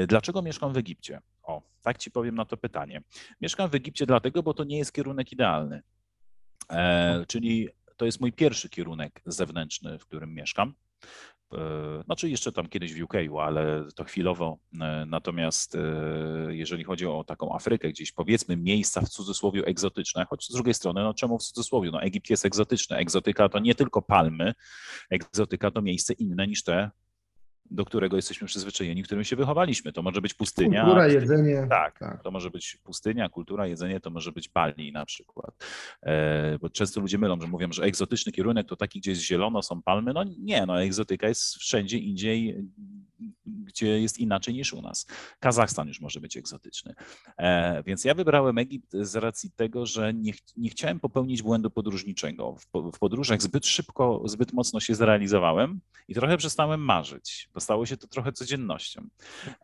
Dlaczego mieszkam w Egipcie? O, tak ci powiem na to pytanie. Mieszkam w Egipcie dlatego, bo to nie jest kierunek idealny. E, czyli to jest mój pierwszy kierunek zewnętrzny, w którym mieszkam. E, znaczy jeszcze tam kiedyś w UK, ale to chwilowo. E, natomiast e, jeżeli chodzi o taką Afrykę, gdzieś powiedzmy miejsca w cudzysłowie egzotyczne, choć z drugiej strony, no czemu w cudzysłowie? No Egipt jest egzotyczny. Egzotyka to nie tylko palmy, egzotyka to miejsce inne niż te, do którego jesteśmy przyzwyczajeni, którym się wychowaliśmy. To może być pustynia. Kultura, jedzenie. Tak, tak, to może być pustynia, kultura, jedzenie, to może być Bali na przykład. E, bo często ludzie mylą, że mówią, że egzotyczny kierunek to taki, gdzie jest zielono, są palmy. No nie, no egzotyka jest wszędzie indziej gdzie jest inaczej niż u nas. Kazachstan już może być egzotyczny. E, więc ja wybrałem Egipt z racji tego, że nie, ch nie chciałem popełnić błędu podróżniczego. W, po, w, podróżach zbyt szybko, zbyt mocno się zrealizowałem i trochę przestałem marzyć, bo stało się to trochę codziennością.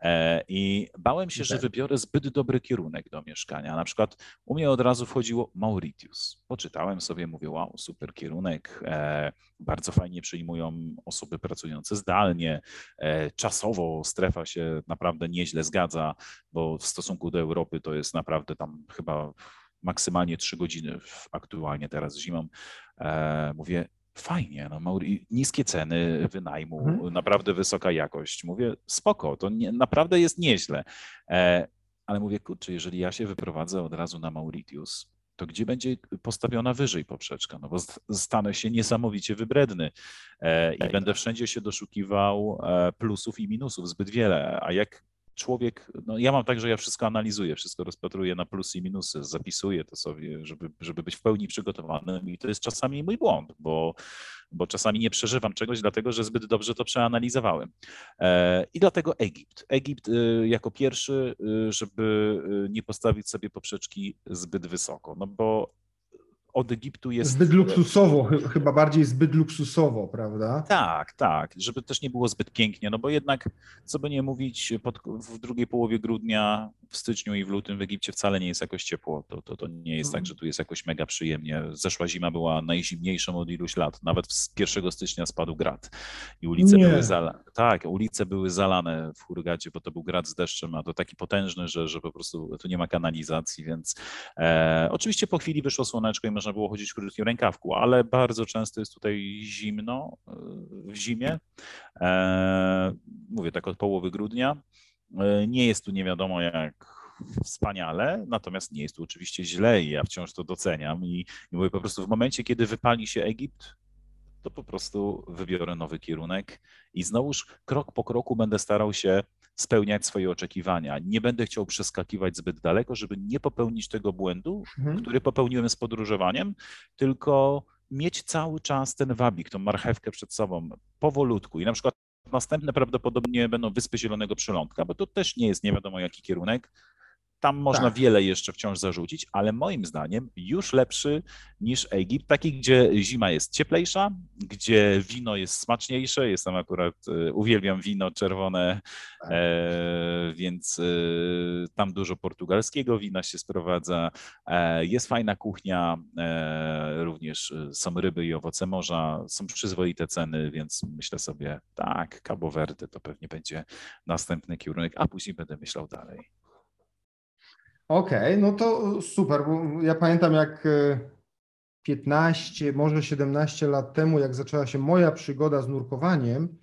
E, I bałem się, że tak. wybiorę zbyt dobry kierunek do mieszkania. Na przykład u mnie od razu wchodziło Mauritius. Poczytałem sobie, mówię, wow, super kierunek, e, bardzo fajnie przyjmują osoby pracujące zdalnie, e, czasowo strefa się naprawdę nieźle zgadza, bo w stosunku do Europy to jest naprawdę tam chyba maksymalnie trzy godziny aktualnie teraz zimą. Mówię, fajnie, no, Mauri, niskie ceny wynajmu, mhm. naprawdę wysoka jakość. Mówię, spoko, to nie, naprawdę jest nieźle. E, ale mówię, kurczę, jeżeli ja się wyprowadzę od razu na Mauritius, to gdzie będzie postawiona wyżej poprzeczka? No bo stanę się niesamowicie wybredny e, i będę wszędzie się doszukiwał e, plusów i minusów zbyt wiele. A jak człowiek, no ja mam tak, że ja wszystko analizuję, wszystko rozpatruję na plusy i minusy, zapisuję to sobie, żeby, żeby być w pełni przygotowanym i to jest czasami mój błąd, bo, bo czasami nie przeżywam czegoś, dlatego że zbyt dobrze to przeanalizowałem. E, I dlatego Egipt. Egipt y, jako pierwszy, y, żeby nie postawić sobie poprzeczki zbyt wysoko, no bo od Egiptu jest. Zbyt luksusowo, chyba bardziej zbyt luksusowo, prawda? Tak, tak, żeby też nie było zbyt pięknie, no bo jednak, co by nie mówić, pod, w drugiej połowie grudnia w styczniu i w lutym w Egipcie wcale nie jest jakoś ciepło. To, to, to nie jest tak, mhm. że tu jest jakoś mega przyjemnie. Zeszła zima była najzimniejszą od iluś lat. Nawet z 1 stycznia spadł grad i ulice nie. były zalane. Tak, ulice były zalane w Hurgadzie, bo to był grad z deszczem, a to taki potężny, że, że po prostu tu nie ma kanalizacji, więc e, oczywiście po chwili wyszło słoneczko i można było chodzić w krótkim rękawku, ale bardzo często jest tutaj zimno e, w zimie. E, mówię tak od połowy grudnia Nie jest tu nie wiadomo jak wspaniale, natomiast nie jest tu oczywiście źle i ja wciąż to doceniam i, i mówię po prostu w momencie, kiedy wypali się Egipt, to po prostu wybiorę nowy kierunek i znowuż krok po kroku będę starał się spełniać swoje oczekiwania. Nie będę chciał przeskakiwać zbyt daleko, żeby nie popełnić tego błędu, mhm. który popełniłem z podróżowaniem, tylko mieć cały czas ten wabik, tą marchewkę przed sobą, powolutku. I na przykład następne prawdopodobnie będą Wyspy Zielonego Przylądka, bo to też nie jest nie wiadomo jaki kierunek, tam można tak. wiele jeszcze wciąż zarzucić, ale moim zdaniem już lepszy niż Egipt, taki, gdzie zima jest cieplejsza, gdzie wino jest smaczniejsze. Jestem akurat, e, uwielbiam wino czerwone, tak. e, więc e, tam dużo portugalskiego wina się sprowadza. E, jest fajna kuchnia, e, również są ryby i owoce morza, są przyzwoite ceny, więc myślę sobie, tak, Cabo Verde to pewnie będzie następny kierunek, a później będę myślał dalej. Okej, okay, no to super, ja pamiętam jak 15, e, może 17 lat temu, jak zaczęła się moja przygoda z nurkowaniem,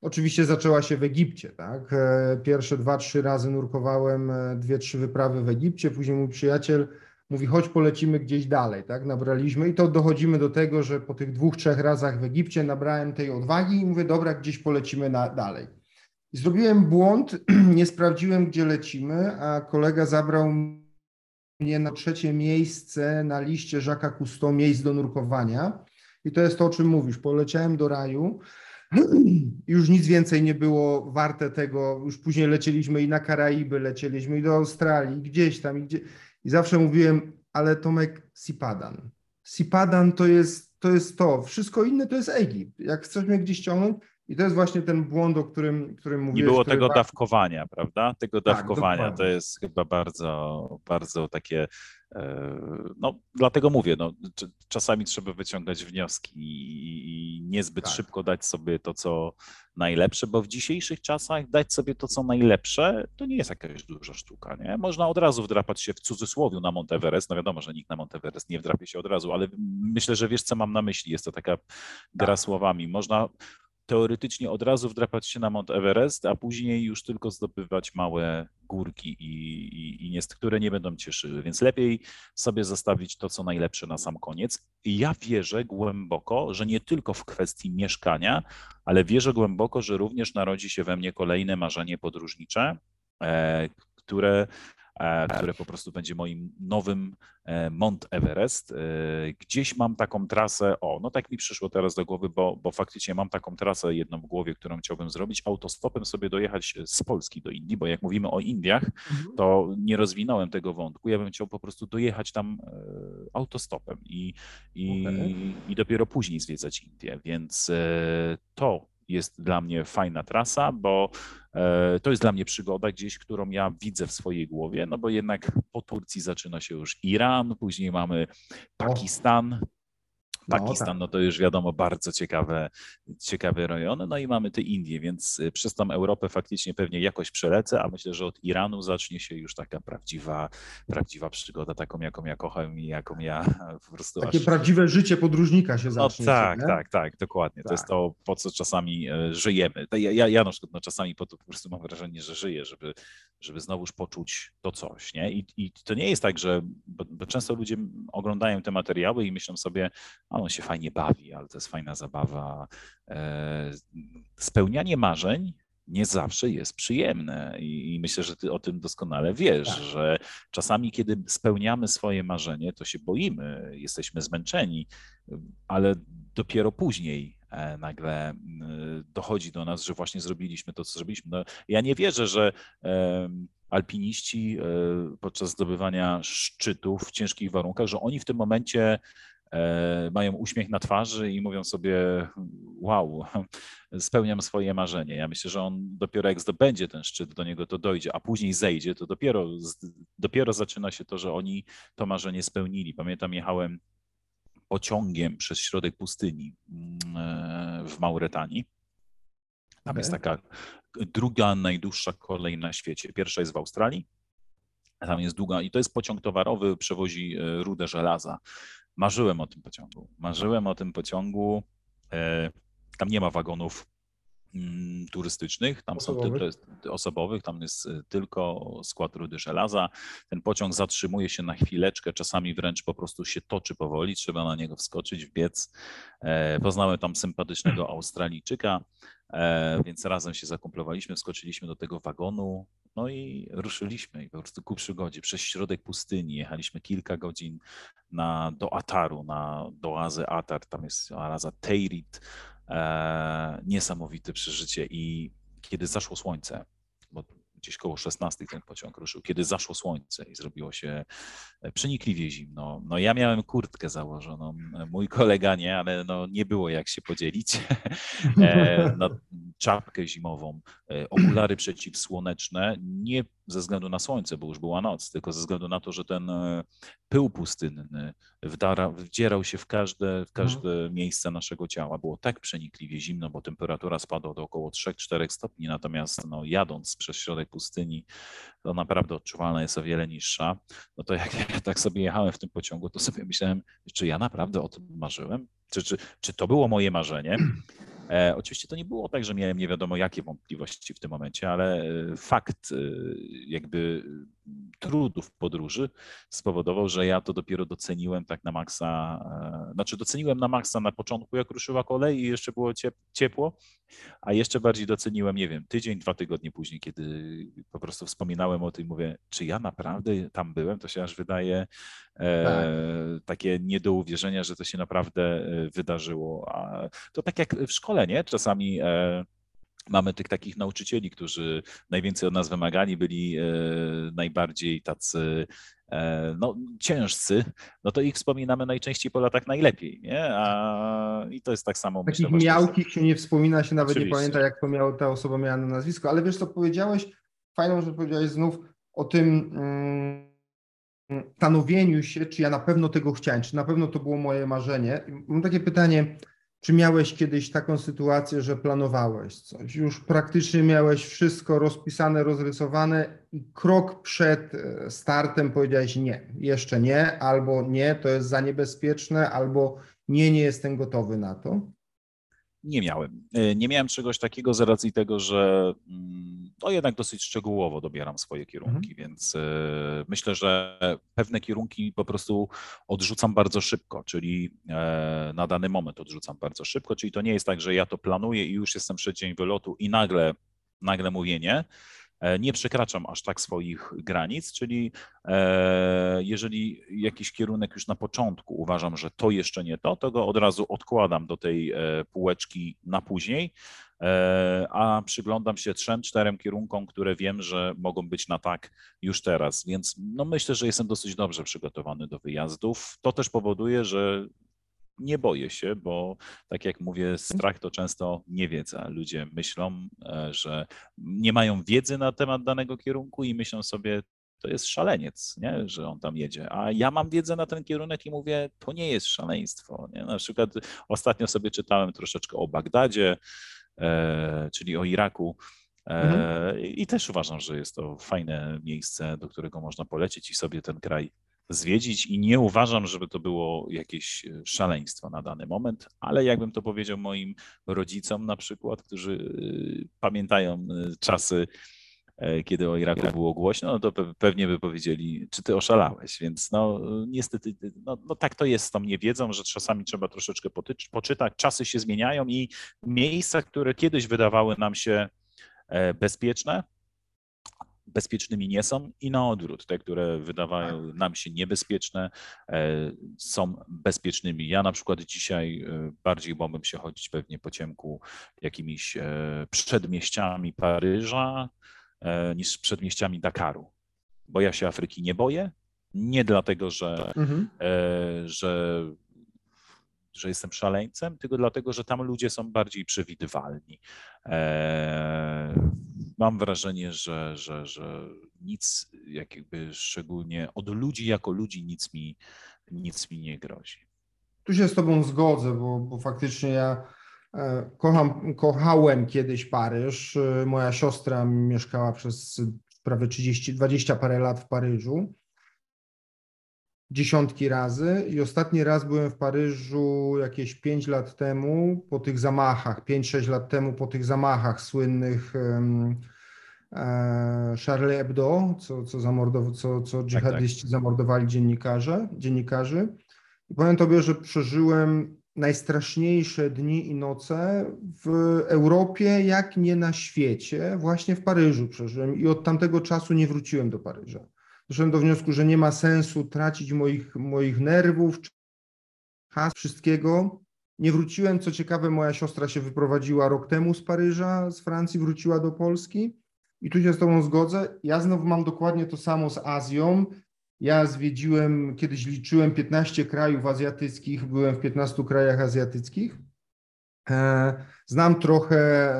oczywiście zaczęła się w Egipcie, tak? E, pierwsze dwa, trzy razy nurkowałem, e, dwie, trzy wyprawy w Egipcie, później mój przyjaciel mówi, chodź polecimy gdzieś dalej, tak? Nabraliśmy i to dochodzimy do tego, że po tych dwóch, trzech razach w Egipcie nabrałem tej odwagi i mówię, dobra, gdzieś polecimy na, dalej. Zrobiłem błąd, nie sprawdziłem, gdzie lecimy, a kolega zabrał mnie na trzecie miejsce na liście Jacques'a Cousteau miejsc do nurkowania. I to jest to, o czym mówisz. Poleciałem do raju. Już nic więcej nie było warte tego. Już później lecieliśmy i na Karaiby, lecieliśmy i do Australii, gdzieś tam. I, gdzie... I zawsze mówiłem, ale Tomek, Sipadan. Sipadan to jest, to jest to. Wszystko inne to jest Egipt. Jak chcesz mnie gdzieś ciągnąć, i to jest właśnie ten błąd, o którym, którym mówiłeś. Nie było tego dawkowania, prawda? Tego tak, dawkowania to jest chyba bardzo, bardzo takie. E, no, dlatego mówię, no, czasami trzeba wyciągać wnioski i niezbyt tak. szybko dać sobie to, co najlepsze, bo w dzisiejszych czasach dać sobie to, co najlepsze, to nie jest jakaś duża sztuka. Nie? Można od razu wdrapać się w cudzysłowie na Mount Everest. No wiadomo, że nikt na Mount Everest nie wdrapie się od razu, ale myślę, że wiesz, co mam na myśli. Jest to taka gra tak. słowami. Można teoretycznie od razu wdrapać się na Mount Everest, a później już tylko zdobywać małe górki, i, i, i które nie będą cieszyły. Więc lepiej sobie zostawić to, co najlepsze na sam koniec. I ja wierzę głęboko, że nie tylko w kwestii mieszkania, ale wierzę głęboko, że również narodzi się we mnie kolejne marzenie podróżnicze, e, które które po prostu będzie moim nowym e, Mont Everest. E, gdzieś mam taką trasę, o, no tak mi przyszło teraz do głowy, bo, bo faktycznie mam taką trasę jedną w głowie, którą chciałbym zrobić, autostopem sobie dojechać z Polski do Indii, bo jak mówimy o Indiach, mhm. to nie rozwinąłem tego wątku. Ja bym chciał po prostu dojechać tam autostopem i, i, okay. i dopiero później zwiedzać Indię, więc to jest dla mnie fajna trasa, bo e, to jest dla mnie przygoda gdzieś, którą ja widzę w swojej głowie, no bo jednak po Turcji zaczyna się już Iran, później mamy Pakistan, Pakistan, no, tak. no to już wiadomo, bardzo ciekawe, ciekawe rejony. No i mamy te Indie, więc y, przez tą Europę faktycznie pewnie jakoś przelecę, a myślę, że od Iranu zacznie się już taka prawdziwa, prawdziwa przygoda, taką jaką ja kocham i jaką ja po prostu. Takie aż... prawdziwe życie podróżnika się no zacznie. No tak, nie? tak, tak, dokładnie. Tak. To jest tak. to, po co czasami e, żyjemy. Ja, ja, ja na przykład no, czasami po to po prostu mam wrażenie, że żyję, żeby, żeby znowuż poczuć to coś. Nie? I, I to nie jest tak, że bo, bo często ludzie oglądają te materiały i myślą sobie, on się fajnie bawi, ale to jest fajna zabawa. E, spełnianie marzeń nie zawsze jest przyjemne i, myślę, że ty o tym doskonale wiesz, tak. że czasami, kiedy spełniamy swoje marzenie, to się boimy, jesteśmy zmęczeni, ale dopiero później e, nagle dochodzi do nas, że właśnie zrobiliśmy to, co zrobiliśmy. No, ja nie wierzę, że alpiniści e, podczas zdobywania szczytów w ciężkich warunkach, że oni w tym momencie E, mają uśmiech na twarzy i mówią sobie, wow, spełniam swoje marzenie. Ja myślę, że on dopiero jak zdobędzie ten szczyt, do niego to dojdzie, a później zejdzie, to dopiero, dopiero zaczyna się to, że oni to marzenie spełnili. Pamiętam, jechałem pociągiem przez środek pustyni mm, e, w Mauretanii. Tam okay. jest taka druga najdłuższa kolej na świecie. Pierwsza jest w Australii, tam jest długa i to jest pociąg towarowy, przewozi e, rudę żelaza. Marzyłem o tym pociągu. Marzyłem o tym pociągu. E, tam nie ma wagonów turystycznych, tam osobowych. są tylko osobowych, tam jest tylko skład rudy żelaza. Ten pociąg zatrzymuje się na chwileczkę, czasami wręcz po prostu się toczy powoli, trzeba na niego wskoczyć, wbiec. Poznałem tam sympatycznego Australijczyka, więc razem się zakumplowaliśmy, wskoczyliśmy do tego wagonu, no i ruszyliśmy i po prostu ku przygodzie przez środek pustyni. Jechaliśmy kilka godzin na, do Ataru, na, do oazy Atar, tam jest oaza Teirit. E, niesamowite przeżycie i kiedy zaszło słońce, bo gdzieś koło 16 ten pociąg ruszył, kiedy zaszło słońce i zrobiło się e, przenikliwie zimno. No ja miałem kurtkę założoną, mój kolega nie, ale no nie było jak się podzielić. E, no, czapkę zimową, e, okulary przeciwsłoneczne, nie ze względu na słońce, bo już była noc, tylko ze względu na to, że ten e, pył pustynny wdara, wdzierał się w każde, w mhm. każde mhm. miejsce naszego ciała. Było tak przenikliwie zimno, bo temperatura spadła do około 3-4 stopni, natomiast no, jadąc przez środek pustyni, to naprawdę odczuwalna jest o wiele niższa. No to jak ja tak sobie jechałem w tym pociągu, to sobie myślałem, czy ja naprawdę o tym marzyłem? Czy, czy, czy to było moje marzenie? E, oczywiście to nie było tak, że miałem nie wiadomo jakie wątpliwości w tym momencie, ale e, fakt e, jakby trudów podróży spowodował, że ja to dopiero doceniłem tak na maksa, znaczy doceniłem na maksa na początku, jak ruszyła kolej i jeszcze było ciepło, a jeszcze bardziej doceniłem, nie wiem, tydzień, dwa tygodnie później, kiedy po prostu wspominałem o tym, mówię, czy ja naprawdę tam byłem, to się aż wydaje tak. takie nie do uwierzenia, że to się naprawdę wydarzyło. A to tak jak w szkole, nie? Czasami e, mamy tych takich nauczycieli, którzy najwięcej od nas wymagali, byli e, najbardziej tacy e, no, ciężcy, no to ich wspominamy najczęściej po latach najlepiej, nie? A, I to jest tak samo. Takich myślę, miałkich się nie wspomina, się nawet Oczywiście. nie pamięta, jak to ta osoba miała na nazwisko, ale wiesz co powiedziałeś, fajną że powiedziałeś znów o tym mm, stanowieniu się, czy ja na pewno tego chciałem, czy na pewno to było moje marzenie. Mam takie pytanie, czy miałeś kiedyś taką sytuację, że planowałeś coś? Już praktycznie miałeś wszystko rozpisane, rozrysowane i krok przed e, startem powiedziałeś nie, jeszcze nie, albo nie, to jest za niebezpieczne, albo nie, nie jestem gotowy na to? Nie miałem. E, nie miałem czegoś takiego z racji tego, że no jednak dosyć szczegółowo dobieram swoje kierunki, mhm. więc e, myślę, że pewne kierunki po prostu odrzucam bardzo szybko, czyli e, na dany moment odrzucam bardzo szybko, czyli to nie jest tak, że ja to planuję i już jestem przed dzień wylotu i nagle, nagle mówię nie, E, nie przekraczam aż tak swoich granic, czyli jeżeli jakiś kierunek już na początku uważam, że to jeszcze nie to, to go od razu odkładam do tej półeczki na później, a przyglądam się trzem, czterem kierunkom, które wiem, że mogą być na tak już teraz. Więc no myślę, że jestem dosyć dobrze przygotowany do wyjazdów. To też powoduje, że nie boję się, bo tak jak mówię, strach to często niewiedza. Ludzie myślą, e, że nie mają wiedzy na temat danego kierunku i myślą sobie, to jest szaleniec, nie? że on tam jedzie. A ja mam wiedzę na ten kierunek i mówię, to nie jest szaleństwo. Nie? Na przykład ostatnio sobie czytałem troszeczkę o Bagdadzie, e, czyli o Iraku. E, mhm. I też uważam, że jest to fajne miejsce, do którego można polecieć i sobie ten kraj zwiedzić i nie uważam, żeby to było jakieś e, szaleństwo na dany moment, ale jakbym to powiedział moim rodzicom na przykład, którzy e, pamiętają e, czasy, kiedy o Iraku było głośno, no to pewnie by powiedzieli, czy ty oszalałeś, więc no niestety, no, no tak to jest z tą niewiedzą, że czasami trzeba troszeczkę poczytać, czasy się zmieniają i miejsca, które kiedyś wydawały nam się bezpieczne, bezpiecznymi nie są i na odwrót, te, które wydawają tak. nam się niebezpieczne, e, są bezpiecznymi. Ja na przykład dzisiaj e, bardziej bałbym się chodzić pewnie po ciemku jakimiś e, przedmieściami Paryża niż przedmieściami Dakaru, bo ja się Afryki nie boję, nie dlatego, że, mhm. że że jestem szaleńcem, tylko dlatego, że tam ludzie są bardziej przewidywalni. Mam wrażenie, że, że, że nic, jakby szczególnie od ludzi jako ludzi nic mi, nic mi nie grozi. Tu się z Tobą zgodzę, bo, bo faktycznie ja e, kocham, kochałem kiedyś Paryż. E, moja siostra mieszkała przez prawie 30, 20 parę lat w Paryżu. dziesiątki razy i ostatni raz byłem w Paryżu jakieś 5 lat temu po tych zamachach, 5-6 lat temu po tych zamachach słynnych um, Charlie Hebdo, co, co, zamordow- co, co dżihadyści tak, tak. zamordowali dziennikarze, dziennikarzy. I powiem Tobie, że przeżyłem najstraszniejsze dni i noce w Europie, jak nie na świecie, właśnie w Paryżu przeżyłem i od tamtego czasu nie wróciłem do Paryża. Doszedłem do wniosku, że nie ma sensu tracić moich, moich nerwów, has, wszystkiego. Nie wróciłem. Co ciekawe, moja siostra się wyprowadziła rok temu z Paryża, z Francji, wróciła do Polski. I tu się z Tobą zgodzę. Ja znowu mam dokładnie to samo z Azją. Ja zwiedziłem, kiedyś liczyłem 15 krajów azjatyckich, byłem w 15 krajach azjatyckich. E, znam trochę,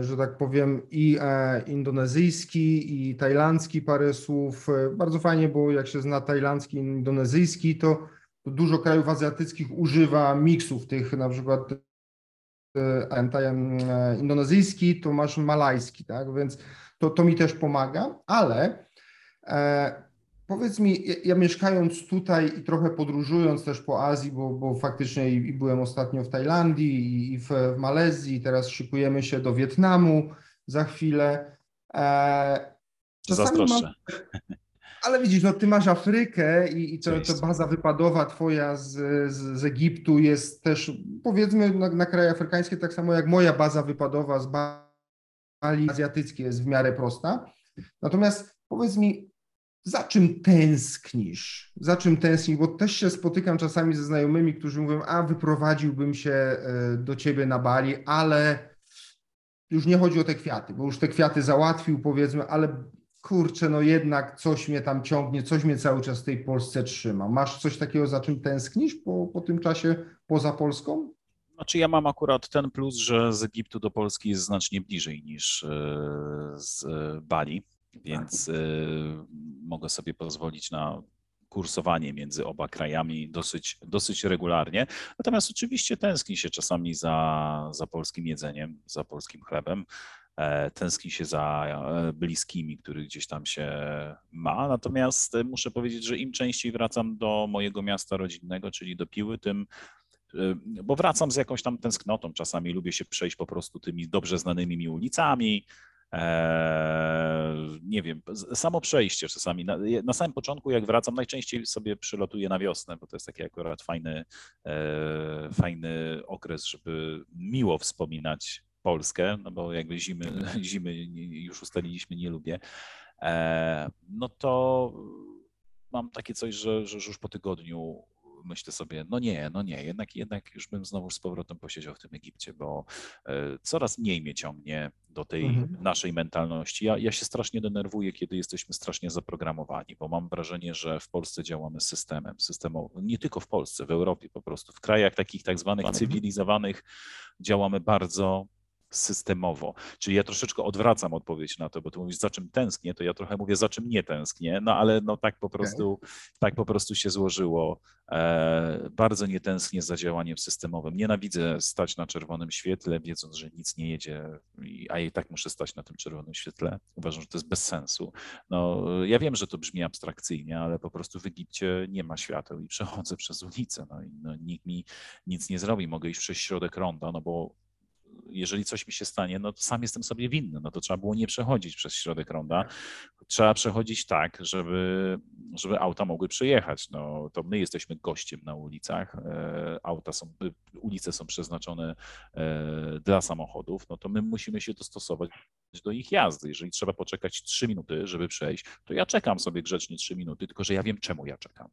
że tak powiem, i e, indonezyjski, i tajlandzki parę słów. E, bardzo fajnie, bo jak się zna tajlandzki indonezyjski, to dużo krajów azjatyckich używa miksów tych, na przykład indonezyjski, to masz malajski, tak? Więc to, to mi też pomaga, ale Powiedz mi, ja, ja, mieszkając tutaj i trochę podróżując też po Azji, bo, bo faktycznie i, i byłem ostatnio w Tajlandii i, i w, w, Malezji, teraz szykujemy się do Wietnamu za chwilę. E, Zazdroszczę. Mam, ale widzisz, no ty masz Afrykę i, i to, to, baza wypadowa twoja z, z, z Egiptu jest też, powiedzmy, na, na kraje afrykańskie, tak samo jak moja baza wypadowa z Bali azjatyckiej jest w miarę prosta. Natomiast powiedz mi, za czym tęsknisz? Za czym tęsknisz? Bo też się spotykam czasami ze znajomymi, którzy mówią, a wyprowadziłbym się e, do ciebie na Bali, ale już nie chodzi o te kwiaty, bo już te kwiaty załatwił, powiedzmy, ale kurczę, no jednak coś mnie tam ciągnie, coś mnie cały czas w tej Polsce trzyma. Masz coś takiego, za czym tęsknisz po, po tym czasie poza Polską? Znaczy ja mam akurat ten plus, że z Egiptu do Polski jest znacznie bliżej niż e, z Bali więc y, mogę sobie pozwolić na kursowanie między oba krajami dosyć, dosyć regularnie. Natomiast oczywiście tęskni się czasami za, za polskim jedzeniem, za polskim chlebem. E, tęskni się za e, bliskimi, których gdzieś tam się ma. Natomiast muszę powiedzieć, że im częściej wracam do mojego miasta rodzinnego, czyli do Piły, tym bo wracam z jakąś tam tęsknotą. Czasami lubię się przejść po prostu tymi dobrze znanymi mi ulicami, nie wiem, samo przejście czasami. Na, na, samym początku, jak wracam, najczęściej sobie przylotuję na wiosnę, bo to jest taki akurat fajny, e, fajny okres, żeby miło wspominać Polskę, no bo jakby zimy, zimy już ustaliliśmy, nie lubię. E, no to mam takie coś, że, że już po tygodniu myślę sobie, no nie, no nie, jednak, jednak już bym znowu z powrotem posiedział w tym Egipcie, bo e, coraz mniej mnie ciągnie do tej mhm. naszej mentalności. Ja, ja się strasznie denerwuję, kiedy jesteśmy strasznie zaprogramowani, bo mam wrażenie, że w Polsce działamy systemem, systemowym, nie tylko w Polsce, w Europie po prostu, w krajach takich tak zwanych cywilizowanych działamy bardzo systemowo. Czyli ja troszeczkę odwracam odpowiedź na to, bo ty mówisz, za czym tęsknię, to ja trochę mówię, za czym nie tęsknię, no ale no tak po prostu, okay. tak po prostu się złożyło. E, bardzo nie tęsknię za działaniem systemowym. Nienawidzę stać na czerwonym świetle, wiedząc, że nic nie jedzie, a i tak muszę stać na tym czerwonym świetle. Uważam, że to jest bez sensu. No, ja wiem, że to brzmi abstrakcyjnie, ale po prostu w Egipcie nie ma świateł i przechodzę przez ulicę, no i no, nikt mi nic nie zrobi. Mogę iść przez środek ronda, no bo jeżeli coś mi się stanie, no to sam jestem sobie winny, no to trzeba było nie przechodzić przez środek ronda. Trzeba przechodzić tak, żeby, żeby auta mogły przyjechać. No, to my jesteśmy gościem na ulicach, e, auta są, ulice są przeznaczone e, dla samochodów, no to my musimy się dostosować do ich jazdy. Jeżeli trzeba poczekać 3 minuty, żeby przejść, to ja czekam sobie grzecznie 3 minuty, tylko że ja wiem, czemu ja czekam.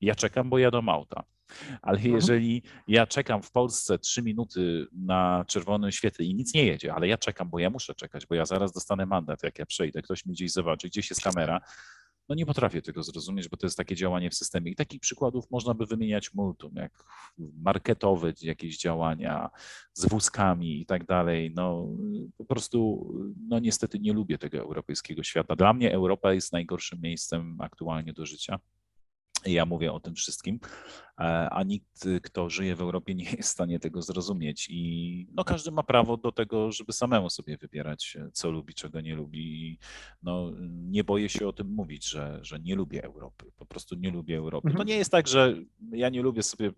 Ja czekam, bo jadą auta. Ale mhm. jeżeli ja czekam w Polsce trzy minuty na czerwonym świetle i nic nie jedzie, ale ja czekam, bo ja muszę czekać, bo ja zaraz dostanę mandat, jak ja przejdę, ktoś mi gdzieś zobaczy, gdzieś jest kamera, no nie potrafię tego zrozumieć, bo to jest takie działanie w systemie. I takich przykładów można by wymieniać multum, jak marketowe jakieś działania z wózkami i tak dalej. No po prostu, no niestety nie lubię tego europejskiego świata. Dla mnie Europa jest najgorszym miejscem aktualnie do życia Ja mówię o tym wszystkim, e, a nikt, kto żyje w Europie, nie jest w stanie tego zrozumieć. I no, każdy ma prawo do tego, żeby samemu sobie wybierać, co lubi, czego nie lubi. No, nie boję się o tym mówić, że, że nie lubię Europy. Po prostu nie lubię Europy. To Mhm. nie jest tak, że ja nie lubię sobie.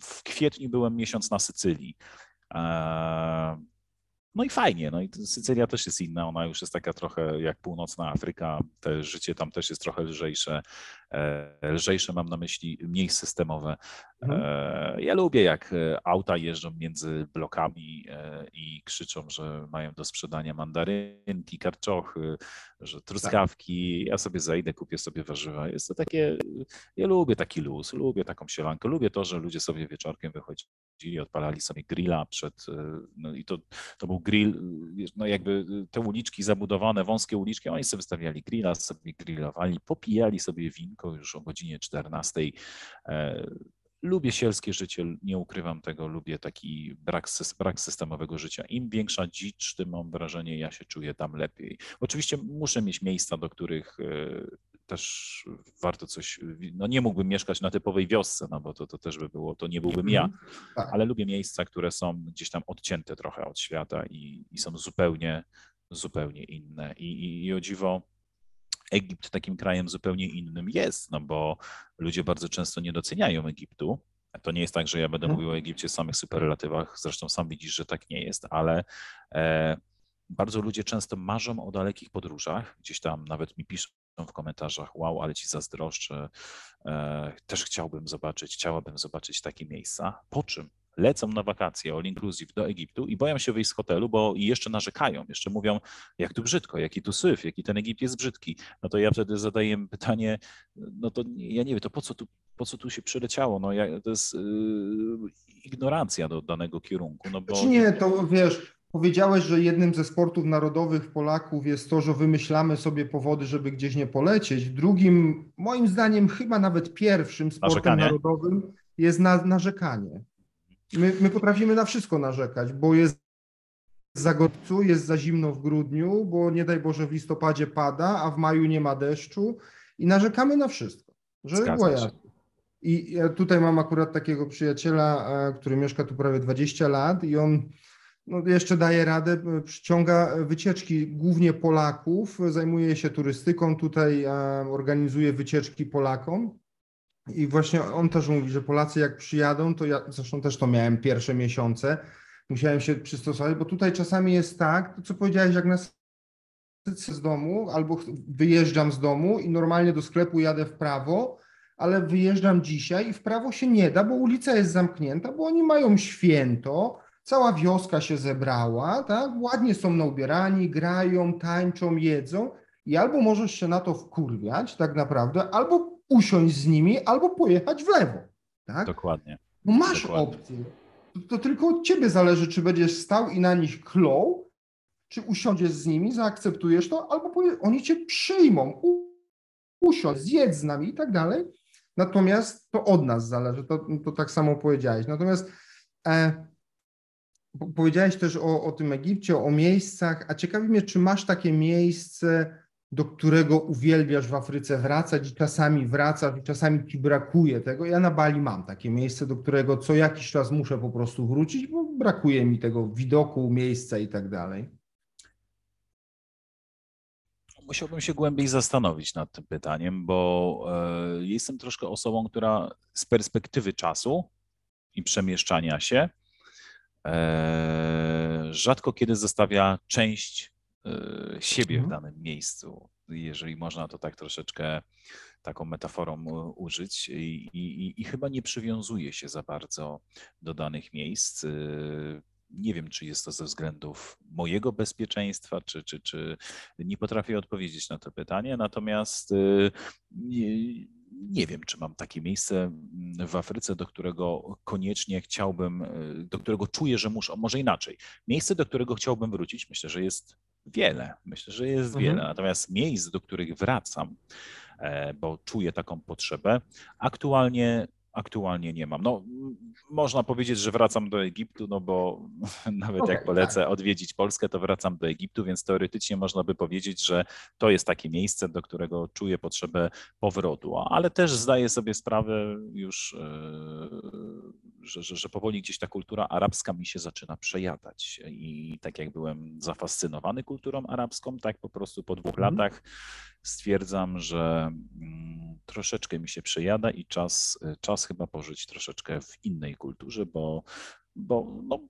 W kwietniu byłem miesiąc na Sycylii. No i fajnie, no i Sycylia też jest inna, ona już jest taka trochę jak północna Afryka, te życie tam też jest trochę lżejsze, e, lżejsze mam na myśli mniej systemowe. Mhm. E, Ja lubię jak e, auta jeżdżą między blokami i krzyczą, że mają do sprzedania mandarynki, karczochy, że truskawki, ja sobie zejdę, kupię sobie warzywa. Jest to takie, ja lubię taki luz, lubię taką sielankę, lubię to, że ludzie sobie wieczorkiem wychodzili, odpalali sobie grilla przed, e, no i to, to był grill, no jakby te uliczki zabudowane, wąskie uliczki, oni sobie wystawiali grilla, sobie grillowali, popijali sobie winko już o godzinie 14. E, Lubię sielskie życie, nie ukrywam tego, lubię taki brak, brak systemowego życia. Im większa dzicz, tym mam wrażenie, ja się czuję tam lepiej. Oczywiście muszę mieć miejsca, do których e, też warto coś, no nie mógłbym mieszkać na typowej wiosce, no bo to, to też by było, to nie byłbym ja, Tak. ale lubię miejsca, które są gdzieś tam odcięte trochę od świata i, i są zupełnie, zupełnie inne. I, i, I o dziwo, Egipt takim krajem zupełnie innym jest, no bo ludzie bardzo często nie doceniają Egiptu. To nie jest tak, że ja będę Mhm. mówił o Egipcie w samych superlatywach, zresztą sam widzisz, że tak nie jest, ale e, bardzo ludzie często marzą o dalekich podróżach. Gdzieś tam nawet mi piszą w komentarzach, wow, ale ci zazdroszczę, e, też chciałbym zobaczyć, chciałabym zobaczyć takie miejsca. Po czym lecą na wakacje all inclusive do Egiptu i boją się wyjść z hotelu, bo jeszcze narzekają, jeszcze mówią, jak tu brzydko, jaki tu syf, jaki ten Egipt jest brzydki. No to ja wtedy zadaję pytanie, no to ja nie wiem, to po co tu, po co tu się przyleciało? No ja, to jest yy, ignorancja do danego kierunku, no bo... Czy nie, to wiesz, powiedziałeś, że jednym ze sportów narodowych Polaków jest to, że wymyślamy sobie powody, żeby gdzieś nie polecieć. Drugim, moim zdaniem, chyba nawet pierwszym sportem Narzekanie? narodowym jest na, narzekanie. My, my potrafimy na wszystko narzekać, bo jest za gorąco, jest za zimno w grudniu, bo nie daj Boże w listopadzie pada, a w maju nie ma deszczu i narzekamy na wszystko. Że było jasne. I ja tutaj mam akurat takiego przyjaciela, e, który mieszka tu prawie 20 lat i on no, jeszcze daje radę, e, przyciąga wycieczki głównie Polaków, zajmuje się turystyką tutaj, organizuje wycieczki Polakom. I właśnie on też mówi, że Polacy jak przyjadą, to ja zresztą też to miałem pierwsze miesiące, musiałem się przystosować, bo tutaj czasami jest tak, to co powiedziałeś, jak na z domu albo wyjeżdżam z domu i normalnie do sklepu jadę w prawo, ale wyjeżdżam dzisiaj i w prawo się nie da, bo ulica jest zamknięta, bo oni mają święto, cała wioska się zebrała, tak? Ładnie są naubierani, grają, tańczą, jedzą i albo możesz się na to wkurwiać tak naprawdę, albo usiąść z nimi, albo pojechać w lewo, tak? Dokładnie. No masz Dokładnie. opcję. To, to tylko od ciebie zależy, czy będziesz stał i na nich klął, czy usiądziesz z nimi, zaakceptujesz to, albo powie, oni cię przyjmą, usiądź, zjedz z nami i tak dalej. Natomiast to od nas zależy, to, to tak samo powiedziałeś. Natomiast e, powiedziałeś też o, o tym Egipcie, o miejscach, a ciekawi mnie, czy masz takie miejsce, do którego uwielbiasz w Afryce wracać i czasami wracasz i czasami ci brakuje tego. Ja na Bali mam takie miejsce, do którego co jakiś czas muszę po prostu wrócić, bo brakuje mi tego widoku, miejsca i tak dalej. Musiałbym się głębiej zastanowić nad tym pytaniem, bo e, jestem troszkę osobą, która z perspektywy czasu i przemieszczania się rzadko kiedy zostawia część e, siebie w Mhm. danym miejscu, jeżeli można to tak troszeczkę taką metaforą e, użyć i, i, i chyba nie przywiązuje się za bardzo do danych miejsc. E, Nie wiem, czy jest to ze względów mojego bezpieczeństwa, czy, czy, czy nie potrafię odpowiedzieć na to pytanie, natomiast nie, wiem, czy mam takie miejsce mm, w Afryce, do którego koniecznie chciałbym, y, do którego czuję, że muszę, może inaczej. Miejsce, do którego chciałbym wrócić, myślę, że jest wiele. Myślę, że jest Mhm. wiele. Natomiast miejsc, do których wracam, e, bo czuję taką potrzebę, aktualnie aktualnie nie mam. No, można powiedzieć, że wracam do Egiptu, no bo nawet okay, jak polecę tak. odwiedzić Polskę, to wracam do Egiptu, więc teoretycznie można by powiedzieć, że to jest takie miejsce, do którego czuję potrzebę powrotu, ale też zdaję sobie sprawę już, e, że, że, że powoli gdzieś ta kultura arabska mi się zaczyna przejadać i tak jak byłem zafascynowany kulturą arabską, tak po prostu po dwóch mm. latach stwierdzam, że mm, troszeczkę mi się przejada i czas, czas chyba pożyć troszeczkę w innej kulturze, bo, bo no,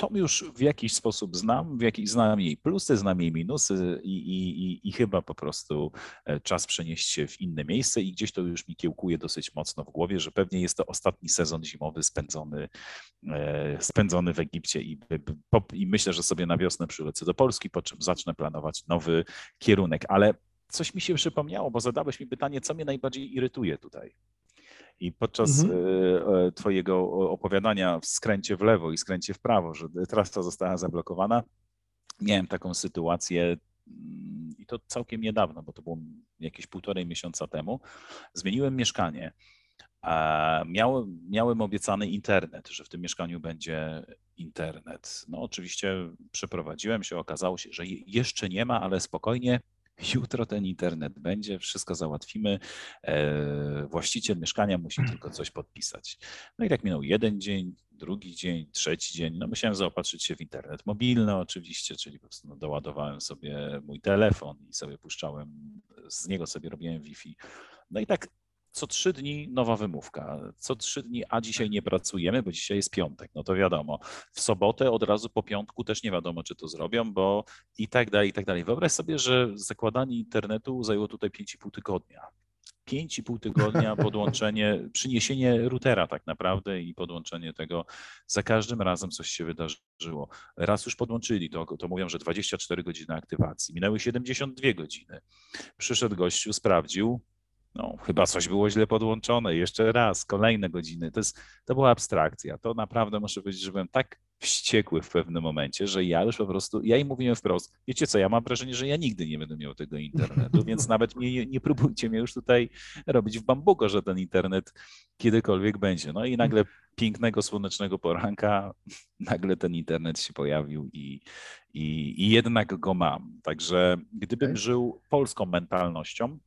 to już w jakiś sposób znam, w jakiś znam jej plusy, znam jej minusy i, i, i, chyba po prostu e, czas przenieść się w inne miejsce i gdzieś to już mi kiełkuje dosyć mocno w głowie, że pewnie jest to ostatni sezon zimowy spędzony, e, spędzony w Egipcie i, i myślę, że sobie na wiosnę przylecę do Polski, po czym zacznę planować nowy kierunek, ale coś mi się przypomniało, bo zadałeś mi pytanie, co mnie najbardziej irytuje tutaj. I podczas mhm. E, e, Twojego opowiadania w skręcie w lewo i skręcie w prawo, że trasa została zablokowana, miałem taką sytuację mm, i to całkiem niedawno, bo to było jakieś półtorej miesiąca temu. Zmieniłem mieszkanie. Miałem, miałem obiecany internet, że w tym mieszkaniu będzie internet. No oczywiście przeprowadziłem się, okazało się, że jeszcze nie ma, ale spokojnie Jutro ten internet będzie, wszystko załatwimy. E, właściciel mieszkania musi tylko coś podpisać. No i tak minął jeden dzień, drugi dzień, trzeci dzień. No musiałem zaopatrzyć się w internet mobilny oczywiście, czyli po prostu no, doładowałem sobie mój telefon i sobie puszczałem, z niego sobie robiłem Wi-Fi. No i tak co trzy dni nowa wymówka. Co trzy dni, a dzisiaj nie pracujemy, bo dzisiaj jest piątek. No to wiadomo. W sobotę od razu po piątku też nie wiadomo, czy to zrobią, bo i tak dalej, i tak dalej. Wyobraź sobie, że zakładanie internetu zajęło tutaj 5,5 tygodnia. 5,5 tygodnia podłączenie, przyniesienie routera tak naprawdę i podłączenie tego. Za każdym razem coś się wydarzyło. Raz już podłączyli, to, to mówią, że 24 godziny aktywacji. Minęły 72 godziny. Przyszedł gościu, sprawdził, no, chyba coś było źle podłączone, jeszcze raz, kolejne godziny. To, jest, to była abstrakcja. To naprawdę muszę powiedzieć, że byłem tak wściekły w pewnym momencie, że ja już po prostu, ja im mówiłem wprost, wiecie co, ja mam wrażenie, że ja nigdy nie będę miał tego internetu, więc nawet mnie, nie próbujcie mnie już tutaj robić w bambuko, że ten internet kiedykolwiek będzie. No i nagle pięknego, słonecznego poranka, nagle ten internet się pojawił i, i, i jednak go mam. Także gdybym żył polską mentalnością,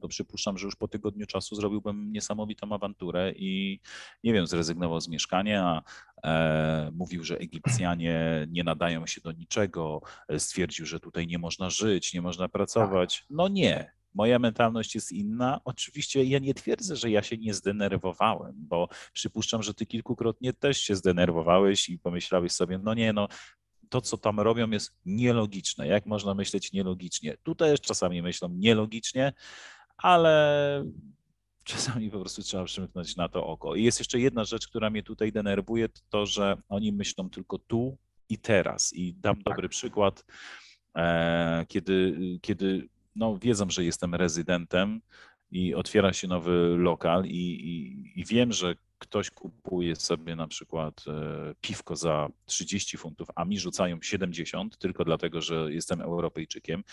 to przypuszczam, że już po tygodniu czasu zrobiłbym niesamowitą awanturę i nie wiem, zrezygnował z mieszkania, e, mówił, że Egipcjanie nie nadają się do niczego, stwierdził, że tutaj nie można żyć, nie można pracować. No nie, Moja mentalność jest inna. Oczywiście ja nie twierdzę, że ja się nie zdenerwowałem, bo przypuszczam, że ty kilkukrotnie też się zdenerwowałeś i pomyślałeś sobie, no nie, no to, co tam robią, jest nielogiczne. Jak można myśleć nielogicznie? Tutaj też czasami myślą nielogicznie, ale czasami po prostu trzeba przymknąć na to oko. I jest jeszcze jedna rzecz, która mnie tutaj denerwuje, to, to że oni myślą tylko tu i teraz. I dam tak. dobry przykład, e, kiedy, kiedy no, wiedzą, że jestem rezydentem i otwiera się nowy lokal i, i, i wiem, że ktoś kupuje sobie na przykład e, piwko za 30 funtów, a mi rzucają 70 tylko dlatego, że jestem Europejczykiem,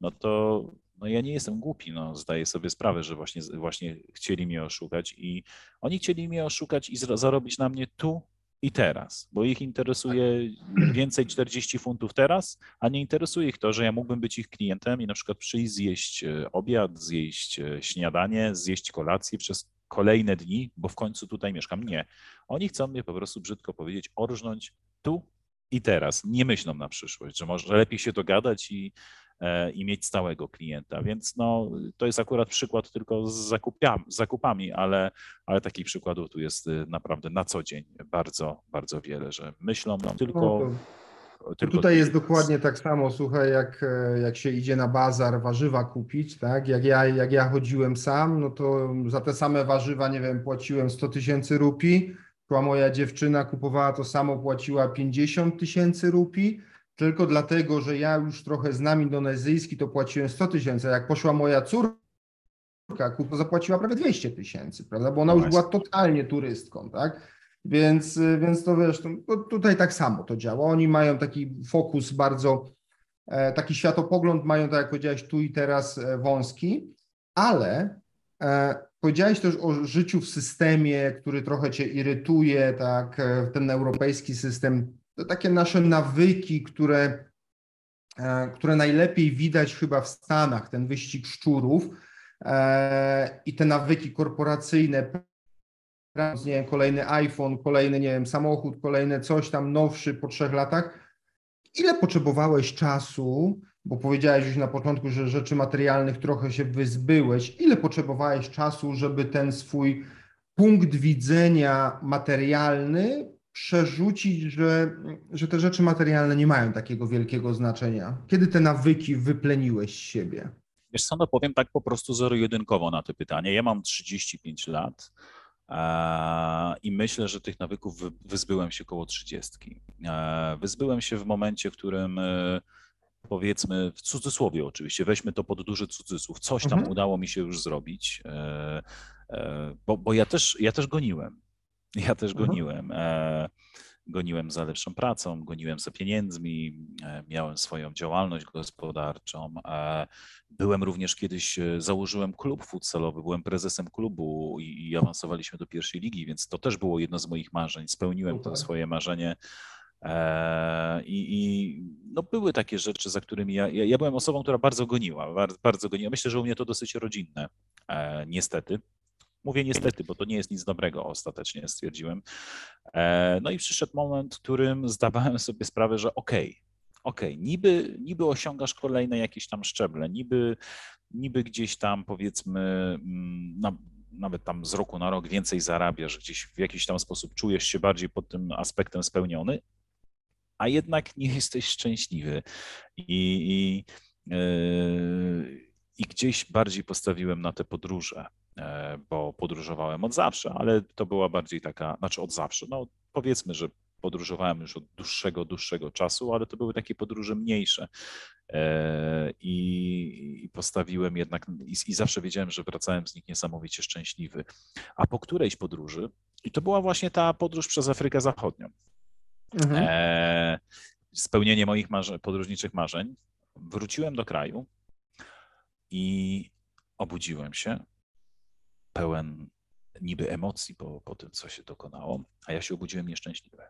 no to no ja nie jestem głupi, no zdaję sobie sprawę, że właśnie, właśnie chcieli mnie oszukać i oni chcieli mnie oszukać i zarobić na mnie tu i teraz, bo ich interesuje więcej 40 funtów teraz, a nie interesuje ich to, że ja mógłbym być ich klientem i na przykład przyjść zjeść e, obiad, zjeść e, śniadanie, zjeść kolację przez kolejne dni, bo w końcu tutaj mieszkam. Nie. Oni chcą mnie po prostu brzydko powiedzieć, orżnąć tu i teraz. Nie myślą na przyszłość, że może lepiej się dogadać i, i mieć stałego klienta. Więc no, to jest akurat przykład tylko z zakupami, z zakupami ale, ale takich przykładów tu jest e, naprawdę na co dzień bardzo, bardzo wiele, że myślą tylko. No tylko Tutaj jest dokładnie tak samo, słuchaj, jak, e, jak się idzie na bazar warzywa kupić, tak? Jak ja, jak ja chodziłem sam, no to za te same warzywa, nie wiem, płaciłem 100 tysięcy rupii, była moja dziewczyna kupowała to samo, płaciła 50 tysięcy rupii, tylko dlatego, że ja już trochę znam indonezyjski, to płaciłem 100 tysięcy, jak poszła moja córka, to zapłaciła prawie 200 tysięcy, prawda, bo ona już była totalnie turystką, tak? Więc, więc to wiesz, to, tutaj tak samo to działa. Oni mają taki fokus bardzo, e, taki światopogląd mają, tak jak powiedziałeś, tu i teraz e, wąski, ale e, powiedziałeś też o życiu w systemie, który trochę cię irytuje, tak, ten europejski system. To takie nasze nawyki, które, e, które najlepiej widać chyba w Stanach, ten wyścig szczurów i te nawyki korporacyjne, nie wiem, kolejny iPhone, kolejny, nie wiem, samochód, kolejne coś tam nowszy po trzech latach. Ile potrzebowałeś czasu, bo powiedziałeś już na początku, że rzeczy materialnych trochę się wyzbyłeś. Ile potrzebowałeś czasu, żeby ten swój punkt widzenia materialny przerzucić, że, że te rzeczy materialne nie mają takiego wielkiego znaczenia? Kiedy te nawyki wypleniłeś z siebie? Wiesz co, no powiem tak po prostu zero-jedynkowo na to pytanie. Ja mam 35 lat. I myślę, że tych nawyków wyzbyłem się koło 30. E, wyzbyłem się w momencie, w którym e, powiedzmy, w cudzysłowie oczywiście, weźmy to pod duży cudzysłów, coś tam mhm. udało mi się już zrobić, e, bo, bo ja, też, ja też goniłem. Ja też mhm. goniłem. Goniłem za lepszą pracą, goniłem za pieniędzmi, miałem swoją działalność gospodarczą. Byłem również kiedyś, założyłem klub futsalowy, byłem prezesem klubu i, i awansowaliśmy do pierwszej ligi, więc to też było jedno z moich marzeń. Spełniłem to swoje marzenie E, I, I, no były takie rzeczy, za którymi ja, ja, ja, byłem osobą, która bardzo goniła, bardzo, bardzo goniła. Myślę, że u mnie to dosyć rodzinne, e, niestety. Mówię niestety, bo to nie jest nic dobrego, ostatecznie stwierdziłem. E, no i przyszedł moment, w którym zdawałem sobie sprawę, że okej, okay, okay, niby, niby osiągasz kolejne jakieś tam szczeble, niby, niby gdzieś tam powiedzmy, mm, no, nawet tam z roku na rok więcej zarabiasz, gdzieś w jakiś tam sposób czujesz się bardziej pod tym aspektem spełniony, a jednak nie jesteś szczęśliwy. I, i, yy, i gdzieś bardziej postawiłem na te podróże, bo podróżowałem od zawsze, ale to była bardziej taka, znaczy od zawsze, no powiedzmy, że podróżowałem już od dłuższego, dłuższego czasu, ale to były takie podróże mniejsze. E, I, i postawiłem jednak, i, i, zawsze wiedziałem, że wracałem z nich niesamowicie szczęśliwy. A po którejś podróży, i to była właśnie ta podróż przez Afrykę Zachodnią, mhm. e, spełnienie moich podróżniczych marzeń. Wróciłem do kraju i obudziłem się pełen niby emocji po, po tym, co się dokonało, a ja się obudziłem nieszczęśliwy.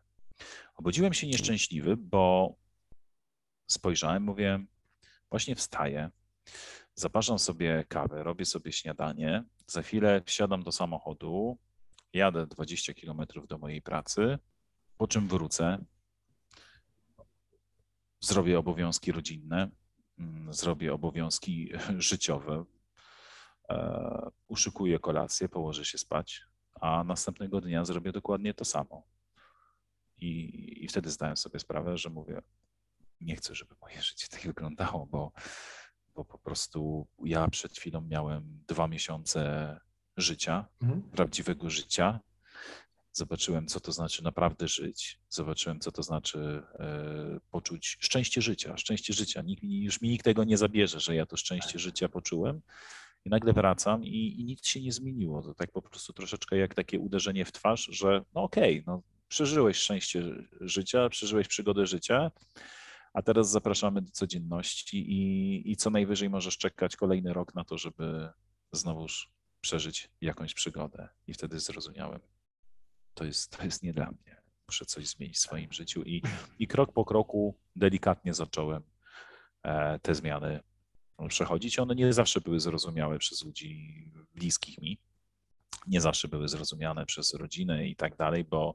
Obudziłem się nieszczęśliwy, bo spojrzałem, mówię, właśnie wstaję, zaparzam sobie kawę, robię sobie śniadanie, za chwilę wsiadam do samochodu, jadę 20 kilometrów do mojej pracy, po czym wrócę, zrobię obowiązki rodzinne, mm, zrobię obowiązki życiowe, uszykuję kolację, położę się spać, a następnego dnia zrobię dokładnie to samo. I, I wtedy zdałem sobie sprawę, że mówię, nie chcę, żeby moje życie tak wyglądało, bo, bo po prostu ja przed chwilą miałem dwa miesiące życia, mhm. prawdziwego życia, Zobaczyłem, co to znaczy naprawdę żyć. Zobaczyłem, co to znaczy e, poczuć szczęście życia. Szczęście życia. Nikt, już mi nikt tego nie zabierze, że ja to szczęście życia poczułem. I nagle wracam i, i nic się nie zmieniło. To tak po prostu troszeczkę jak takie uderzenie w twarz, że no okej, okay, no przeżyłeś szczęście życia, przeżyłeś przygodę życia, a teraz zapraszamy do codzienności i, i co najwyżej możesz czekać kolejny rok na to, żeby znowuż przeżyć jakąś przygodę. I wtedy zrozumiałem, to jest, to jest nie dla mnie. Muszę coś zmienić w swoim życiu i, i krok po kroku delikatnie zacząłem e, te zmiany przechodzić. One nie zawsze były zrozumiałe przez ludzi bliskich mi, nie zawsze były zrozumiane przez rodzinę i tak dalej, bo,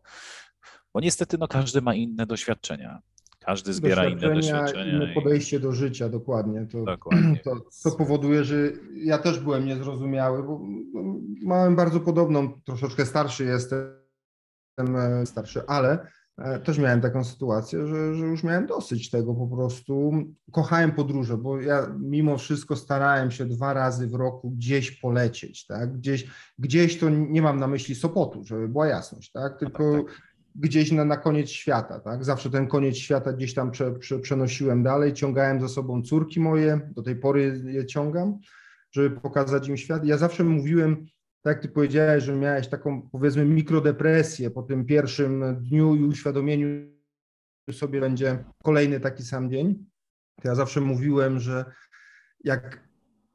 bo niestety no, każdy ma inne doświadczenia. Każdy zbiera inne doświadczenia. Inne podejście do życia, dokładnie. To, dokładnie. To, to, powoduje, że ja też byłem niezrozumiały, bo no, miałem bardzo podobną, troszeczkę starszy jestem, E, starszy, ale też miałem taką sytuację, że, że, już miałem dosyć tego po prostu. Kochałem podróże, bo ja mimo wszystko starałem się dwa razy w roku gdzieś polecieć, tak? Gdzieś, gdzieś to nie mam na myśli Sopotu, żeby była jasność, tak? Tylko tak, tak. gdzieś na, na koniec świata, tak? Zawsze ten koniec świata gdzieś tam prze, prze, przenosiłem dalej, ciągałem za sobą córki moje, do tej pory je ciągam, żeby pokazać im świat. Ja zawsze mówiłem, tak ty powiedziałeś, że miałeś taką powiedzmy mikrodepresję po tym pierwszym dniu i uświadomieniu sobie będzie kolejny taki sam dzień. To ja zawsze mówiłem, że jak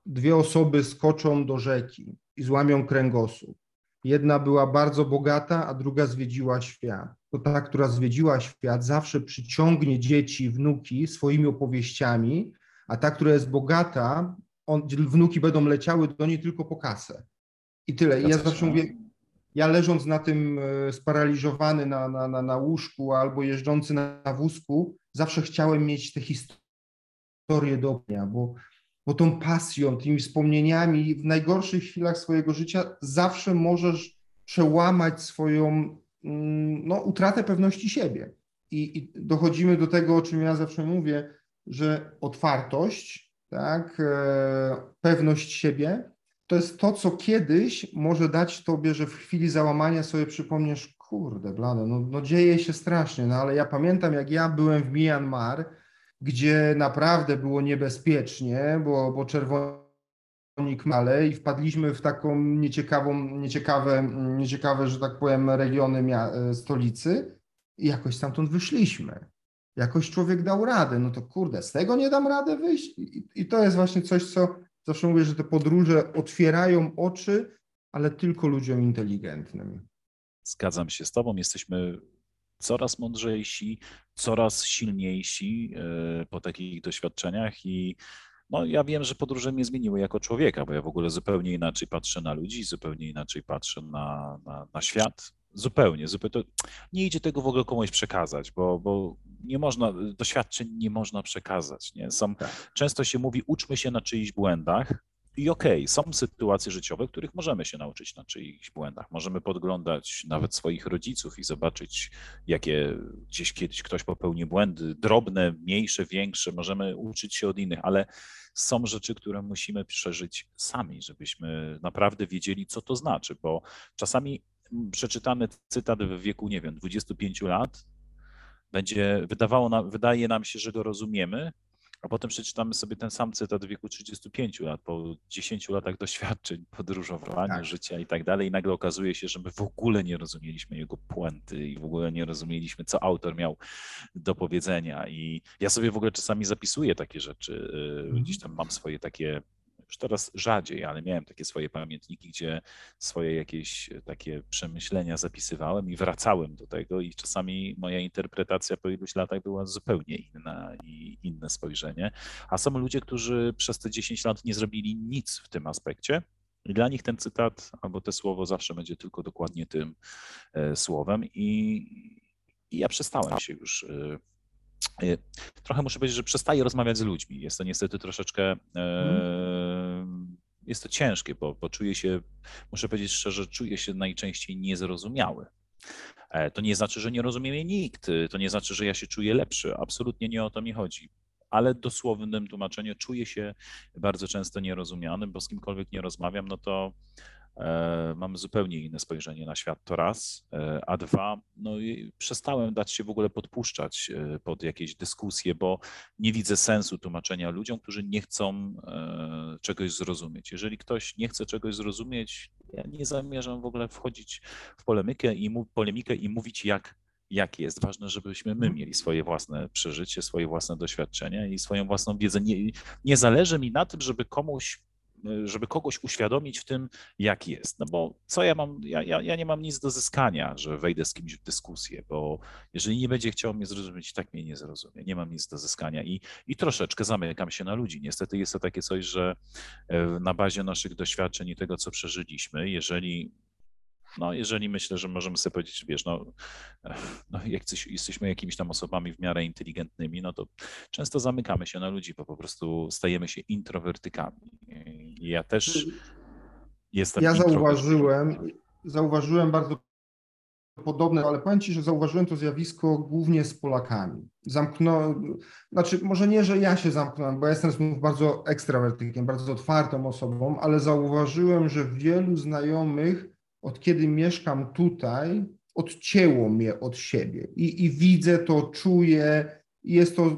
dwie osoby skoczą do rzeki i złamią kręgosłup. Jedna była bardzo bogata, a druga zwiedziła świat. To ta, która zwiedziła świat, zawsze przyciągnie dzieci, wnuki swoimi opowieściami, a ta, która jest bogata, on, wnuki będą leciały do niej tylko po kasę. I tyle. I ja zawsze mówię, ja leżąc na tym e, sparaliżowany na, na, na, na łóżku albo jeżdżący na, na wózku, zawsze chciałem mieć te historie do dnia, bo, bo tą pasją, tymi wspomnieniami w najgorszych chwilach swojego życia zawsze możesz przełamać swoją mm, no, utratę pewności siebie. I, I dochodzimy do tego, o czym ja zawsze mówię, że otwartość, tak, e, pewność siebie to jest to, co kiedyś może dać tobie, że w chwili załamania sobie przypomniesz, kurde, blane, no, no dzieje się strasznie, no ale ja pamiętam, jak ja byłem w Myanmar, gdzie naprawdę było niebezpiecznie, bo, bo czerwoni kmale i wpadliśmy w taką nieciekawą, nieciekawe, nieciekawe, że tak powiem, regiony mia- stolicy i jakoś stamtąd wyszliśmy. Jakoś człowiek dał radę, no to kurde, z tego nie dam radę wyjść i, i to jest właśnie coś, co Zawsze mówię, że te podróże otwierają oczy, ale tylko ludziom inteligentnym. Zgadzam się z Tobą. Jesteśmy coraz mądrzejsi, coraz silniejsi e, po takich doświadczeniach i no, ja wiem, że podróże mnie zmieniły jako człowieka, bo ja w ogóle zupełnie inaczej patrzę na ludzi, zupełnie inaczej patrzę na, na, na świat. Zupełnie, zupełnie. Nie idzie tego w ogóle komuś przekazać, bo, bo nie można, doświadczeń nie można przekazać. Nie? Są, tak. Często się mówi, uczmy się na czyichś błędach, i okej, okay, są sytuacje życiowe, których możemy się nauczyć na czyichś błędach. Możemy podglądać nawet swoich rodziców i zobaczyć, jakie gdzieś kiedyś ktoś popełnił błędy, drobne, mniejsze, większe. Możemy uczyć się od innych, ale są rzeczy, które musimy przeżyć sami, żebyśmy naprawdę wiedzieli, co to znaczy, bo czasami przeczytany cytat w wieku, nie wiem, 25 lat będzie wydawało nam, wydaje nam się, że go rozumiemy, a potem przeczytamy sobie ten sam cytat w wieku 35 lat, po 10 latach doświadczeń, podróżowania, tak. życia i tak dalej, i nagle okazuje się, że my w ogóle nie rozumieliśmy jego puenty i w ogóle nie rozumieliśmy, co autor miał do powiedzenia. I ja sobie w ogóle czasami zapisuję takie rzeczy. Mhm. Gdzieś tam mam swoje takie już teraz rzadziej, ale miałem takie swoje pamiętniki, gdzie swoje jakieś takie przemyślenia zapisywałem i wracałem do tego i czasami moja interpretacja po iluś latach była zupełnie inna i inne spojrzenie. A są ludzie, którzy przez te 10 lat nie zrobili nic w tym aspekcie. I dla nich ten cytat albo to słowo zawsze będzie tylko dokładnie tym e, słowem. I, i ja przestałem się już e, trochę muszę powiedzieć, że przestaję rozmawiać z ludźmi. Jest to niestety troszeczkę. Hmm. Jest to ciężkie, bo, bo czuję się, muszę powiedzieć szczerze, czuję się najczęściej niezrozumiały. E, to nie znaczy, że nie rozumie mnie nikt, to nie znaczy, że ja się czuję lepszy. Absolutnie nie o to mi chodzi. Ale dosłownym tłumaczeniu czuję się bardzo często nierozumianym, bo z kimkolwiek nie rozmawiam, no to mam zupełnie inne spojrzenie na świat, to raz, e, a dwa, no przestałem dać się w ogóle podpuszczać e, pod jakieś dyskusje, bo nie widzę sensu tłumaczenia ludziom, którzy nie chcą czegoś zrozumieć. Jeżeli ktoś nie chce czegoś zrozumieć, ja nie zamierzam w ogóle wchodzić w polemikę i, polemikę i mówić, jak jak jest. Ważne, żebyśmy my mhm. mieli swoje własne przeżycie, swoje własne doświadczenia i swoją własną wiedzę. Nie, nie zależy mi na tym, żeby komuś żeby kogoś uświadomić w tym, jak jest. No bo co ja mam, ja, ja, ja nie mam nic do zyskania, że wejdę z kimś w dyskusję, bo jeżeli nie będzie chciał mnie zrozumieć, tak mnie nie zrozumie. Nie mam nic do zyskania i, i troszeczkę zamykam się na ludzi. Niestety jest to takie coś, że e, na bazie naszych doświadczeń i tego, co przeżyliśmy, jeżeli no, jeżeli myślę, że możemy sobie powiedzieć, wiesz, no, no jak coś, jesteśmy jakimiś tam osobami w miarę inteligentnymi, no to często zamykamy się na ludzi, bo po prostu stajemy się introwertykami. Ja też jestem Ja zauważyłem, zauważyłem bardzo podobne, ale powiem Ci, że zauważyłem to zjawisko głównie z Polakami. Zamknął, znaczy może nie, że ja się zamknąłem, bo ja jestem bardzo ekstrawertykiem, bardzo otwartą osobą, ale zauważyłem, że wielu znajomych od kiedy mieszkam tutaj, odcięło mnie od siebie i, i widzę to, czuję, jest to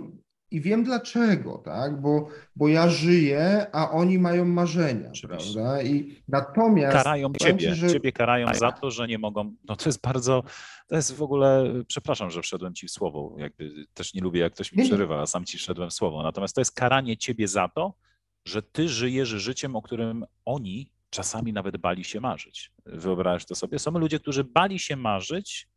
i wiem dlaczego, tak? Bo, bo ja żyję, a oni mają marzenia, Oczywiście. prawda? I natomiast karają ciebie, że... ciebie karają za to, że nie mogą. No to jest bardzo, to jest w ogóle, przepraszam, że wszedłem ci w słowo, jakby też nie lubię, jak ktoś mi przerywa, a sam ci wszedłem w słowo. Natomiast to jest karanie ciebie za to, że ty żyjesz życiem, o którym oni czasami nawet bali się marzyć. Wyobraź to sobie. Są ludzie, którzy bali się marzyć,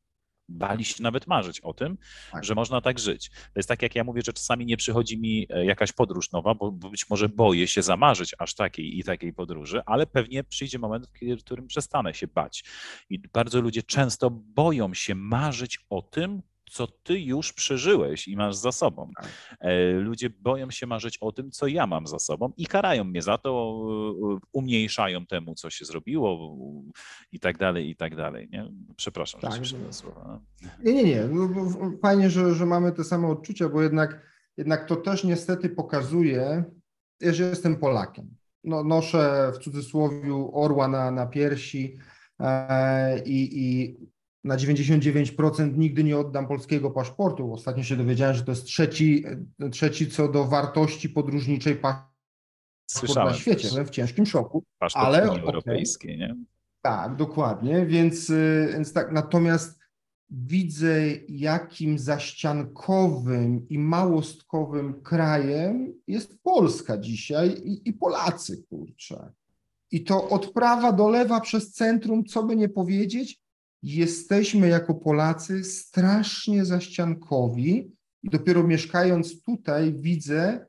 bali się nawet marzyć o tym, tak. że można tak żyć. To jest tak, jak ja mówię, że czasami nie przychodzi mi e, jakaś podróż nowa, bo być może boję się zamarzyć aż takiej i takiej podróży, ale pewnie przyjdzie moment, w którym przestanę się bać. I bardzo ludzie często boją się marzyć o tym, co ty już przeżyłeś i masz za sobą. Tak. E, ludzie boją się marzyć o tym, co ja mam za sobą i karają mnie za to, e, umniejszają temu, co się zrobiło i tak dalej, i tak dalej. Nie? Przepraszam, tak, że się słowa. Nie, nie, nie. No, fajnie, że, że mamy te same odczucia, bo jednak, jednak to też niestety pokazuje, że jestem Polakiem. No, noszę w cudzysłowie orła na, na piersi e, i, i na 99% nigdy nie oddam polskiego paszportu. Ostatnio się dowiedziałem, że to jest trzeci, trzeci co do wartości podróżniczej paszport Słyszałem na świecie. Byłem w ciężkim szoku. Paszport ale Unii Europejskiej, nie? Tak, dokładnie. Więc, y, więc tak, natomiast widzę, jakim zaściankowym i małostkowym krajem jest Polska dzisiaj i, i Polacy, kurczę. I to od prawa do lewa przez centrum, co by nie powiedzieć, jesteśmy jako Polacy strasznie zaściankowi i dopiero mieszkając tutaj widzę,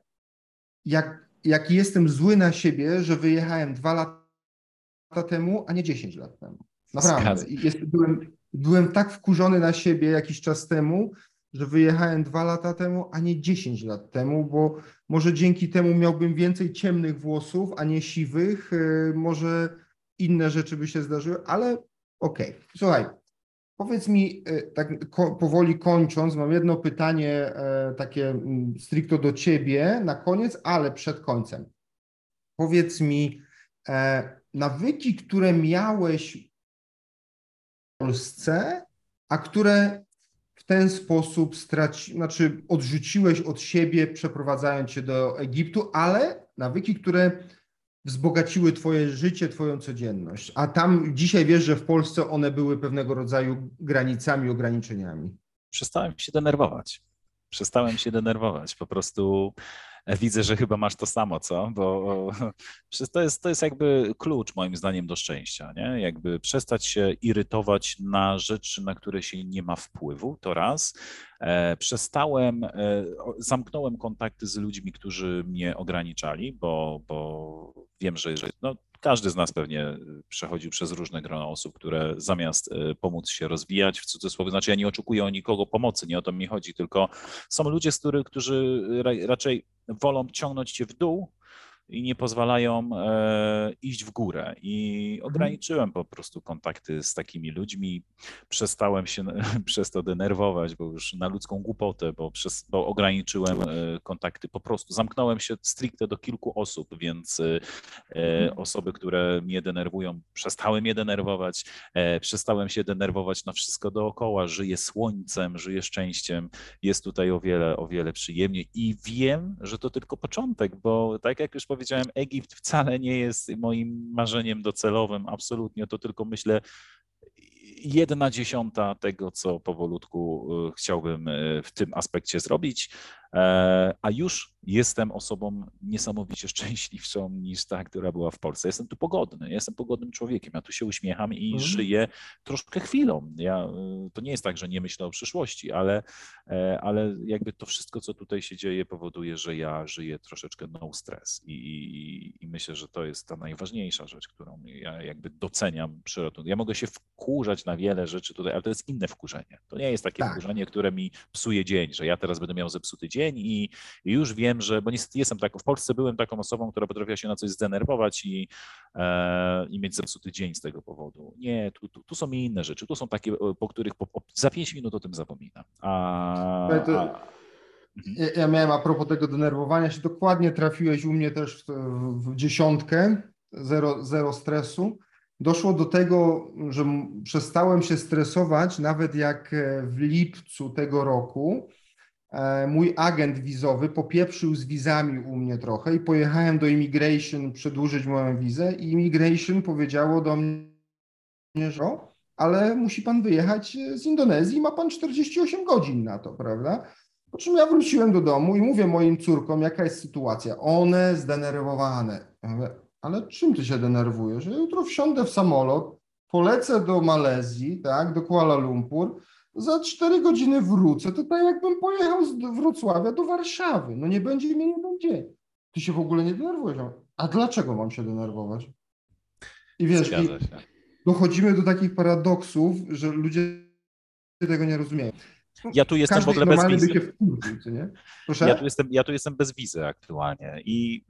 jak, jak jestem zły na siebie, że wyjechałem dwa lata temu, a nie dziesięć lat temu. Naprawdę. Jest, byłem, byłem tak wkurzony na siebie jakiś czas temu, że wyjechałem dwa lata temu, a nie dziesięć lat temu, bo może dzięki temu miałbym więcej ciemnych włosów, a nie siwych, y, może inne rzeczy by się zdarzyły, ale Okej, okay. słuchaj, powiedz mi, e, tak powoli kończąc, mam jedno pytanie e, takie mm, stricto do ciebie na koniec, ale przed końcem. Powiedz mi, e, nawyki, które miałeś w Polsce, a które w ten sposób straci, znaczy odrzuciłeś od siebie, przeprowadzając się do Egiptu, ale nawyki, które wzbogaciły Twoje życie, Twoją codzienność. A tam dzisiaj wiesz, że w Polsce one były pewnego rodzaju granicami, ograniczeniami. Przestałem się denerwować. Przestałem się denerwować. Po prostu widzę, że chyba masz to samo, co? Bo to jest, to jest jakby klucz moim zdaniem do szczęścia, nie? Jakby przestać się irytować na rzeczy, na które się nie ma wpływu, to raz. E, przestałem, e, zamknąłem kontakty z ludźmi, którzy mnie ograniczali, bo, bo wiem, że, no, każdy z nas pewnie przechodził przez różne grono osób, które zamiast e, pomóc się rozwijać, w cudzysłowie, znaczy ja nie oczekuję o nikogo pomocy, nie o to mi chodzi, tylko są ludzie, z których, którzy raczej wolą ciągnąć cię w dół, i nie pozwalają e, iść w górę. I mhm. ograniczyłem po prostu kontakty z takimi ludźmi. Przestałem się przez to denerwować, bo już na ludzką głupotę, bo, przez, bo ograniczyłem e, kontakty. Po prostu zamknąłem się stricte do kilku osób, więc e, mhm. osoby, które mnie denerwują, przestały mnie denerwować. Przestałem się denerwować na wszystko dookoła. Żyję słońcem, żyję szczęściem. Jest tutaj o wiele, o wiele przyjemniej i wiem, że to tylko początek, bo tak jak już powiedziałem, powiedziałem, Egipt wcale nie jest moim marzeniem docelowym, absolutnie. To tylko myślę, jedna dziesiąta tego, co powolutku y, chciałbym y, w tym aspekcie zrobić. E, a już jestem osobą niesamowicie szczęśliwszą niż ta, która była w Polsce. Jestem tu pogodny, jestem pogodnym człowiekiem, ja tu się uśmiecham i mhm. żyję troszkę chwilą. Ja, y, to nie jest tak, że nie myślę o przyszłości, ale, e, ale jakby to wszystko, co tutaj się dzieje, powoduje, że ja żyję troszeczkę no stress i, i, i myślę, że to jest ta najważniejsza rzecz, którą ja jakby doceniam przyrodę. Ja mogę się wkurzać na wiele rzeczy tutaj, ale to jest inne wkurzenie. To nie jest takie tak. wkurzenie, które mi psuje dzień, że ja teraz będę miał zepsuty dzień, dzień i, już wiem, że, bo niestety jestem taką, w Polsce byłem taką osobą, która potrafiła się na coś zdenerwować i, e, i mieć zepsuty dzień z tego powodu. Nie, tu, tu, tu są inne rzeczy, tu są takie, po których po, za pięć minut o tym zapominam. A, a... Mhm. Ja miałem a propos tego denerwowania się, dokładnie trafiłeś u mnie też w, w dziesiątkę, zero, zero stresu. Doszło do tego, że przestałem się stresować, nawet jak w lipcu tego roku E, mój agent wizowy popieprzył z wizami u mnie trochę i pojechałem do Immigration przedłużyć moją wizę i Immigration powiedziało do mnie, że ale musi pan wyjechać z Indonezji, ma pan 48 godzin na to, prawda? Po czym ja wróciłem do domu i mówię moim córkom, jaka jest sytuacja. One zdenerwowane. Ja mówię, ale czym ty się denerwujesz? Że jutro wsiądę w samolot, polecę do Malezji, tak, do Kuala Lumpur, za cztery godziny wrócę, to tak jakbym pojechał z Wrocławia do Warszawy. No nie będzie mnie jeden dzień. Ty się w ogóle nie denerwujesz. A dlaczego mam się denerwować? I wiesz, i dochodzimy do takich paradoksów, że ludzie tego nie rozumieją. Ja tu jestem Każdy w ogóle bez wizy. Wkurzył? Ja tu, jestem, ja tu jestem bez wizy aktualnie i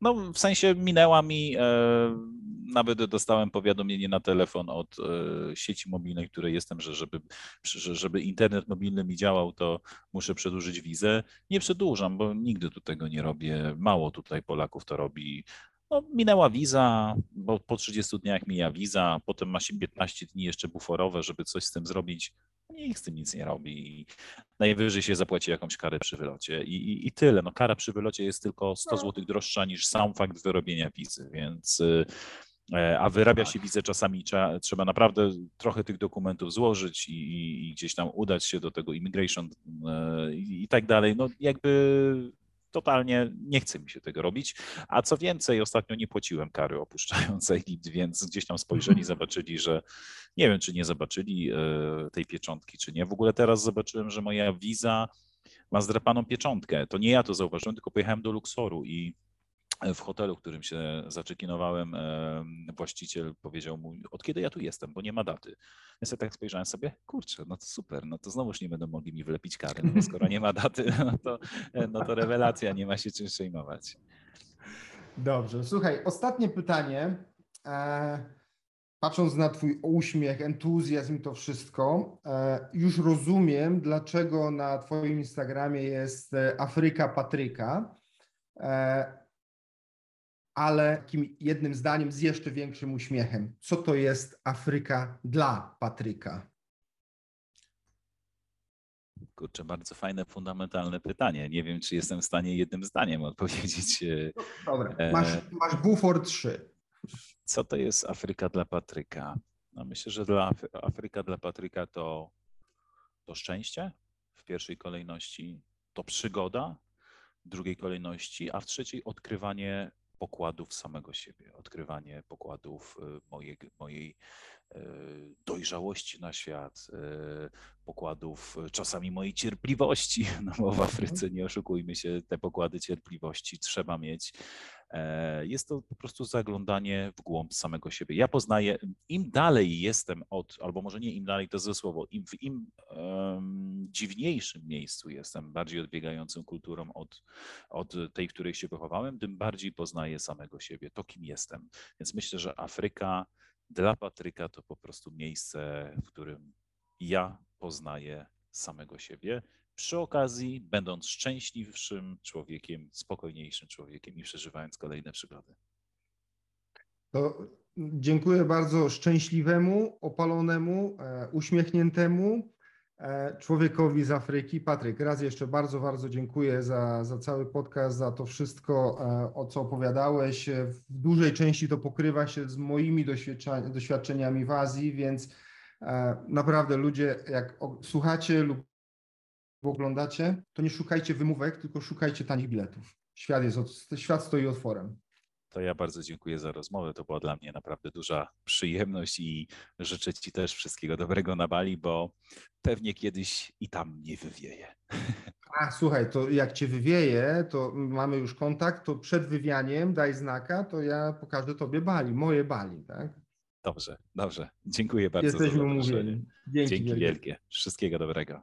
no w sensie minęła mi, e, nawet dostałem powiadomienie na telefon od e, sieci mobilnej, której jestem, że żeby, że żeby internet mobilny mi działał, to muszę przedłużyć wizę. Nie przedłużam, bo nigdy tu tego nie robię. Mało tutaj Polaków to robi. No, minęła wiza, bo po 30 dniach mija wiza, potem ma się 15 dni jeszcze buforowe, żeby coś z tym zrobić. Nikt z tym nic nie robi. Najwyżej się zapłaci jakąś karę przy wylocie i, i, i tyle. No, kara przy wylocie jest tylko 100 no. zł droższa niż sam fakt wyrobienia wizy, więc e, a wyrabia się wizę czasami trzeba, trzeba naprawdę trochę tych dokumentów złożyć i, i, gdzieś tam udać się do tego immigration e, i, i tak dalej. No jakby totalnie nie chce mi się tego robić. A co więcej, ostatnio nie płaciłem kary opuszczającej Egipt, więc gdzieś tam spojrzeli, zobaczyli, że nie wiem, czy nie zobaczyli e, tej pieczątki, czy nie. W ogóle teraz zobaczyłem, że moja wiza ma zdrapaną pieczątkę. To nie ja to zauważyłem, tylko pojechałem do Luxoru i w hotelu, w którym się zaczekinowałem, właściciel powiedział mu, od kiedy ja tu jestem, bo nie ma daty. Więc ja tak spojrzałem sobie, kurczę, no to super, no to znowuż nie będą mogli mi wylepić kary, no skoro nie ma daty, no to, no to rewelacja, nie ma się czym przejmować. Dobrze, słuchaj, ostatnie pytanie. E, patrząc na Twój uśmiech, entuzjazm to wszystko, e, już rozumiem, dlaczego na Twoim Instagramie jest e, Afryka Patryka ale takim jednym zdaniem z jeszcze większym uśmiechem. Co to jest Afryka dla Patryka? Kurczę, bardzo fajne, fundamentalne pytanie. Nie wiem, czy jestem w stanie jednym zdaniem odpowiedzieć. E, no, dobra, e, masz, masz bufor 3. Co to jest Afryka dla Patryka? No myślę, że dla Afryka dla Patryka to, to szczęście w pierwszej kolejności, to przygoda w drugiej kolejności, a w trzeciej odkrywanie pokładów samego siebie, odkrywanie pokładów y, mojej, mojej dojrzałości na świat, y, pokładów czasami mojej cierpliwości, no bo w Afryce nie oszukujmy się, te pokłady cierpliwości trzeba mieć. E, jest to po prostu zaglądanie w głąb samego siebie. Ja poznaję, im dalej jestem od, albo może nie im dalej, to ze słowo, im w im um, dziwniejszym miejscu jestem, bardziej odbiegającym kulturą od, od tej, w której się wychowałem, tym bardziej poznaję samego siebie, to kim jestem. Więc myślę, że Afryka dla Patryka to po prostu miejsce, w którym ja poznaję samego siebie przy okazji będąc szczęśliwszym człowiekiem, spokojniejszym człowiekiem i przeżywając kolejne przygody. To dziękuję bardzo szczęśliwemu, opalonemu, e, uśmiechniętemu człowiekowi z Afryki. Patryk, raz jeszcze bardzo, bardzo dziękuję za, za cały podcast, za to wszystko, e, o co opowiadałeś. W dużej części to pokrywa się z moimi doświadczeniami w Azji, więc naprawdę ludzie, jak słuchacie lub oglądacie, to nie szukajcie wymówek, tylko szukajcie tanich biletów. Świat, jest, świat stoi otworem. To ja bardzo dziękuję za rozmowę. To była dla mnie naprawdę duża przyjemność i życzę Ci też wszystkiego dobrego na Bali, bo pewnie kiedyś i tam nie wywieje. A słuchaj, to jak Cię wywieje, to mamy już kontakt, to przed wywianiem daj znaka, to ja pokażę Tobie Bali, moje Bali, tak? Dobrze, dobrze. Dziękuję bardzo. Jesteśmy umówieni. Dzięki, Dzięki wielkie. Wszystkiego dobrego.